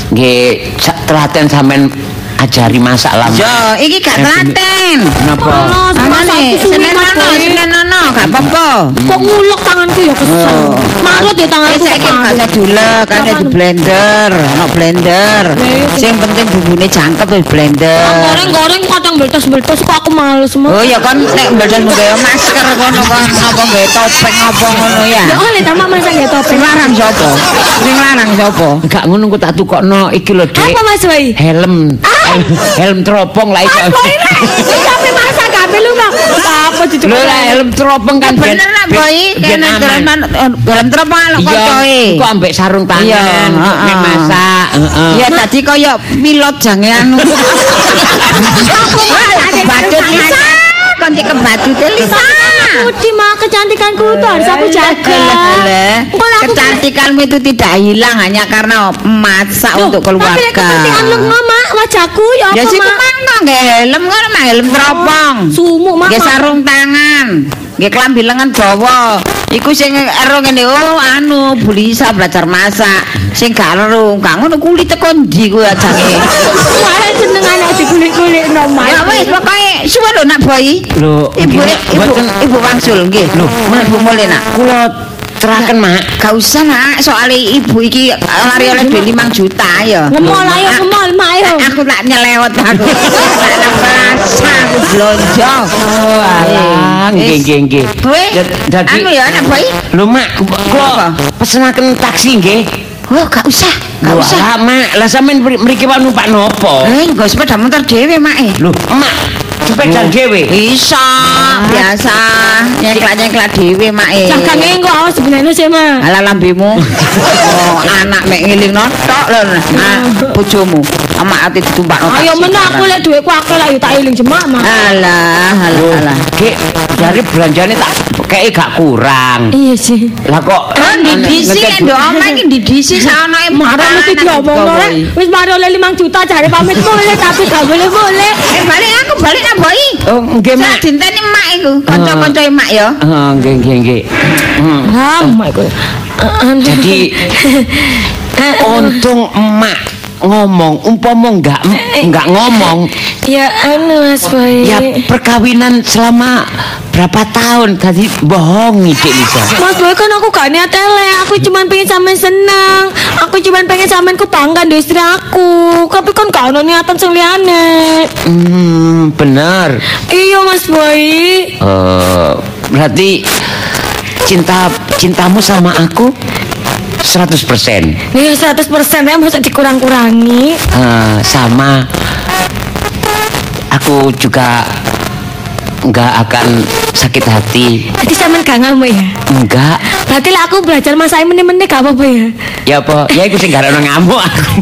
Speaker 3: Nggih sa- telaten sampean ajari masak lah.
Speaker 1: Yo, iki gak telaten.
Speaker 3: Napa?
Speaker 1: Anane, senen ono, senen ono, gak apa-apa.
Speaker 2: Kok ngulek tanganku ya kesel. Marut ya
Speaker 1: Eh,
Speaker 2: tanganku
Speaker 1: saiki gak usah dulek, kan di blender, ono blender. Sing penting bumbune jangkep di blender.
Speaker 2: Goreng-goreng kadang beltos-beltos kok aku males mak
Speaker 1: Oh ya kan nek mbadan nggawe masker kono kan apa nggawe topeng apa ngono ya.
Speaker 2: Ya oleh tamak masak ya
Speaker 1: Sing
Speaker 2: topeng
Speaker 1: larang sapa? Sing larang sapa?
Speaker 3: Enggak ngono ku tak tukokno iki lho, Dik.
Speaker 2: Apa Mas Boy?
Speaker 3: Helm. Helm, helm teropong lah iso.
Speaker 2: Mas Boy lah Ini sampai masak kabel lu mak Apa cucu
Speaker 3: Lho lah helm teropong kan
Speaker 1: Bener lah boy, kene
Speaker 3: aman.
Speaker 1: dalam dalam terapa lo
Speaker 3: Iya,
Speaker 1: kocoe.
Speaker 3: kok ambek sarung tangan,
Speaker 1: Iya,
Speaker 3: masak, heeh.
Speaker 1: Ya tadi kaya pilot jange anu. Badut Lisa. Kon kebadut Lisa.
Speaker 2: Putih mak kecantikanku itu harus aku jaga.
Speaker 1: Kecantikanmu itu tidak hilang hanya karena masak
Speaker 2: Loh,
Speaker 1: untuk
Speaker 2: Tapi lek kecantikan lu
Speaker 1: keluarga.
Speaker 2: mak wajahku ya
Speaker 1: Ya
Speaker 2: apa
Speaker 1: sih
Speaker 2: mak
Speaker 1: kemana? Nggak helm kan mah helm teropong.
Speaker 2: Sumuk mak
Speaker 1: Nggih sarung tangan, nggih klambi lengan dawa. Iku sing ero ngene oh anu Bulisa belajar masak. Sing gak ero, gak ngono kulit teko ndi kuwi ajane.
Speaker 2: Malah seneng anak dikulik-kulik no mak
Speaker 1: Ya wis pokoke suwe lho nak boy.
Speaker 3: Lho,
Speaker 1: Ibu ibu ibu wangsul nggih. Lho, ibu mulai nak.
Speaker 3: Kula teraken, Mak.
Speaker 1: Gak usah nak, soalnya ibu iki lari oleh duit 5 juta ya.
Speaker 2: Ngemol ayo ngemol mak ayo
Speaker 1: Aku tak nyelewet aku. Tak ngerasa aku blonjo.
Speaker 3: Oh, alah, nggih nggih nggih. Dadi
Speaker 1: anu ya anak boy.
Speaker 3: Lho, Mak,
Speaker 1: Apa?
Speaker 3: kula pesenaken taksi nggih.
Speaker 1: Oh, gak usah. Gak usah.
Speaker 3: Mak, lah sampean mri- mriki wae numpak nopo?
Speaker 1: Eh, nggo sepeda motor dhewe, Mak. eh.
Speaker 3: Lho, Mak, sepeda dhewe.
Speaker 1: Bisa, biasa. Nyengklak-nyengklak dhewe, Mak. eh.
Speaker 2: Jangan engko awas sebenarnya sih mah.
Speaker 1: Ala lambemu. Oh, anak mek ngelingno tok lho. Nah, bojomu. Amak ati ditumpakno.
Speaker 2: Ayo
Speaker 1: taksi
Speaker 2: meneh aku lek duitku akeh lah yo tak eling jemak mah.
Speaker 1: Alah, alah, alah.
Speaker 3: Ki, dari belanjane tak kei gak kurang.
Speaker 2: Iya sih.
Speaker 3: Lah kok
Speaker 1: Oh, di disi ndok omah iki di disi saonoe
Speaker 2: Marah mesti diomong oleh wis mari oleh 5 juta jare pamit boleh tapi gak boleh boleh.
Speaker 1: Eh balik aku balik nang mbok iki.
Speaker 3: Oh, nggih,
Speaker 1: Sak
Speaker 3: Mak.
Speaker 1: dinteni mak iku, kanca-kanca mak ya.
Speaker 3: Oh, nggih nggih nggih.
Speaker 2: Ah, my god.
Speaker 3: Jadi untung emak ngomong umpama enggak enggak ngomong
Speaker 2: ya anu Mas Boy.
Speaker 3: ya perkawinan selama berapa tahun tadi bohongi Dek Lisa
Speaker 2: Mas Boy kan aku gak niat elek, aku cuma pengen sampean senang. Aku cuma pengen sampean ku bangga ndek istri aku. Tapi kan gak ono niatan sing
Speaker 3: hmm benar
Speaker 2: Iya Mas Boy.
Speaker 3: Eh, berarti cinta cintamu sama aku 100%
Speaker 2: Nih 100% ya maksudnya dikurang-kurangi?
Speaker 3: Uh, Sama. Aku juga Enggak akan sakit hati.
Speaker 2: Jadi sama enggak ngamu ya?
Speaker 3: Enggak
Speaker 2: Berarti lah aku belajar masa ini meni-meni gak apa-apa ya?
Speaker 3: Ya apa, ya aku sih gak ngamuk aku.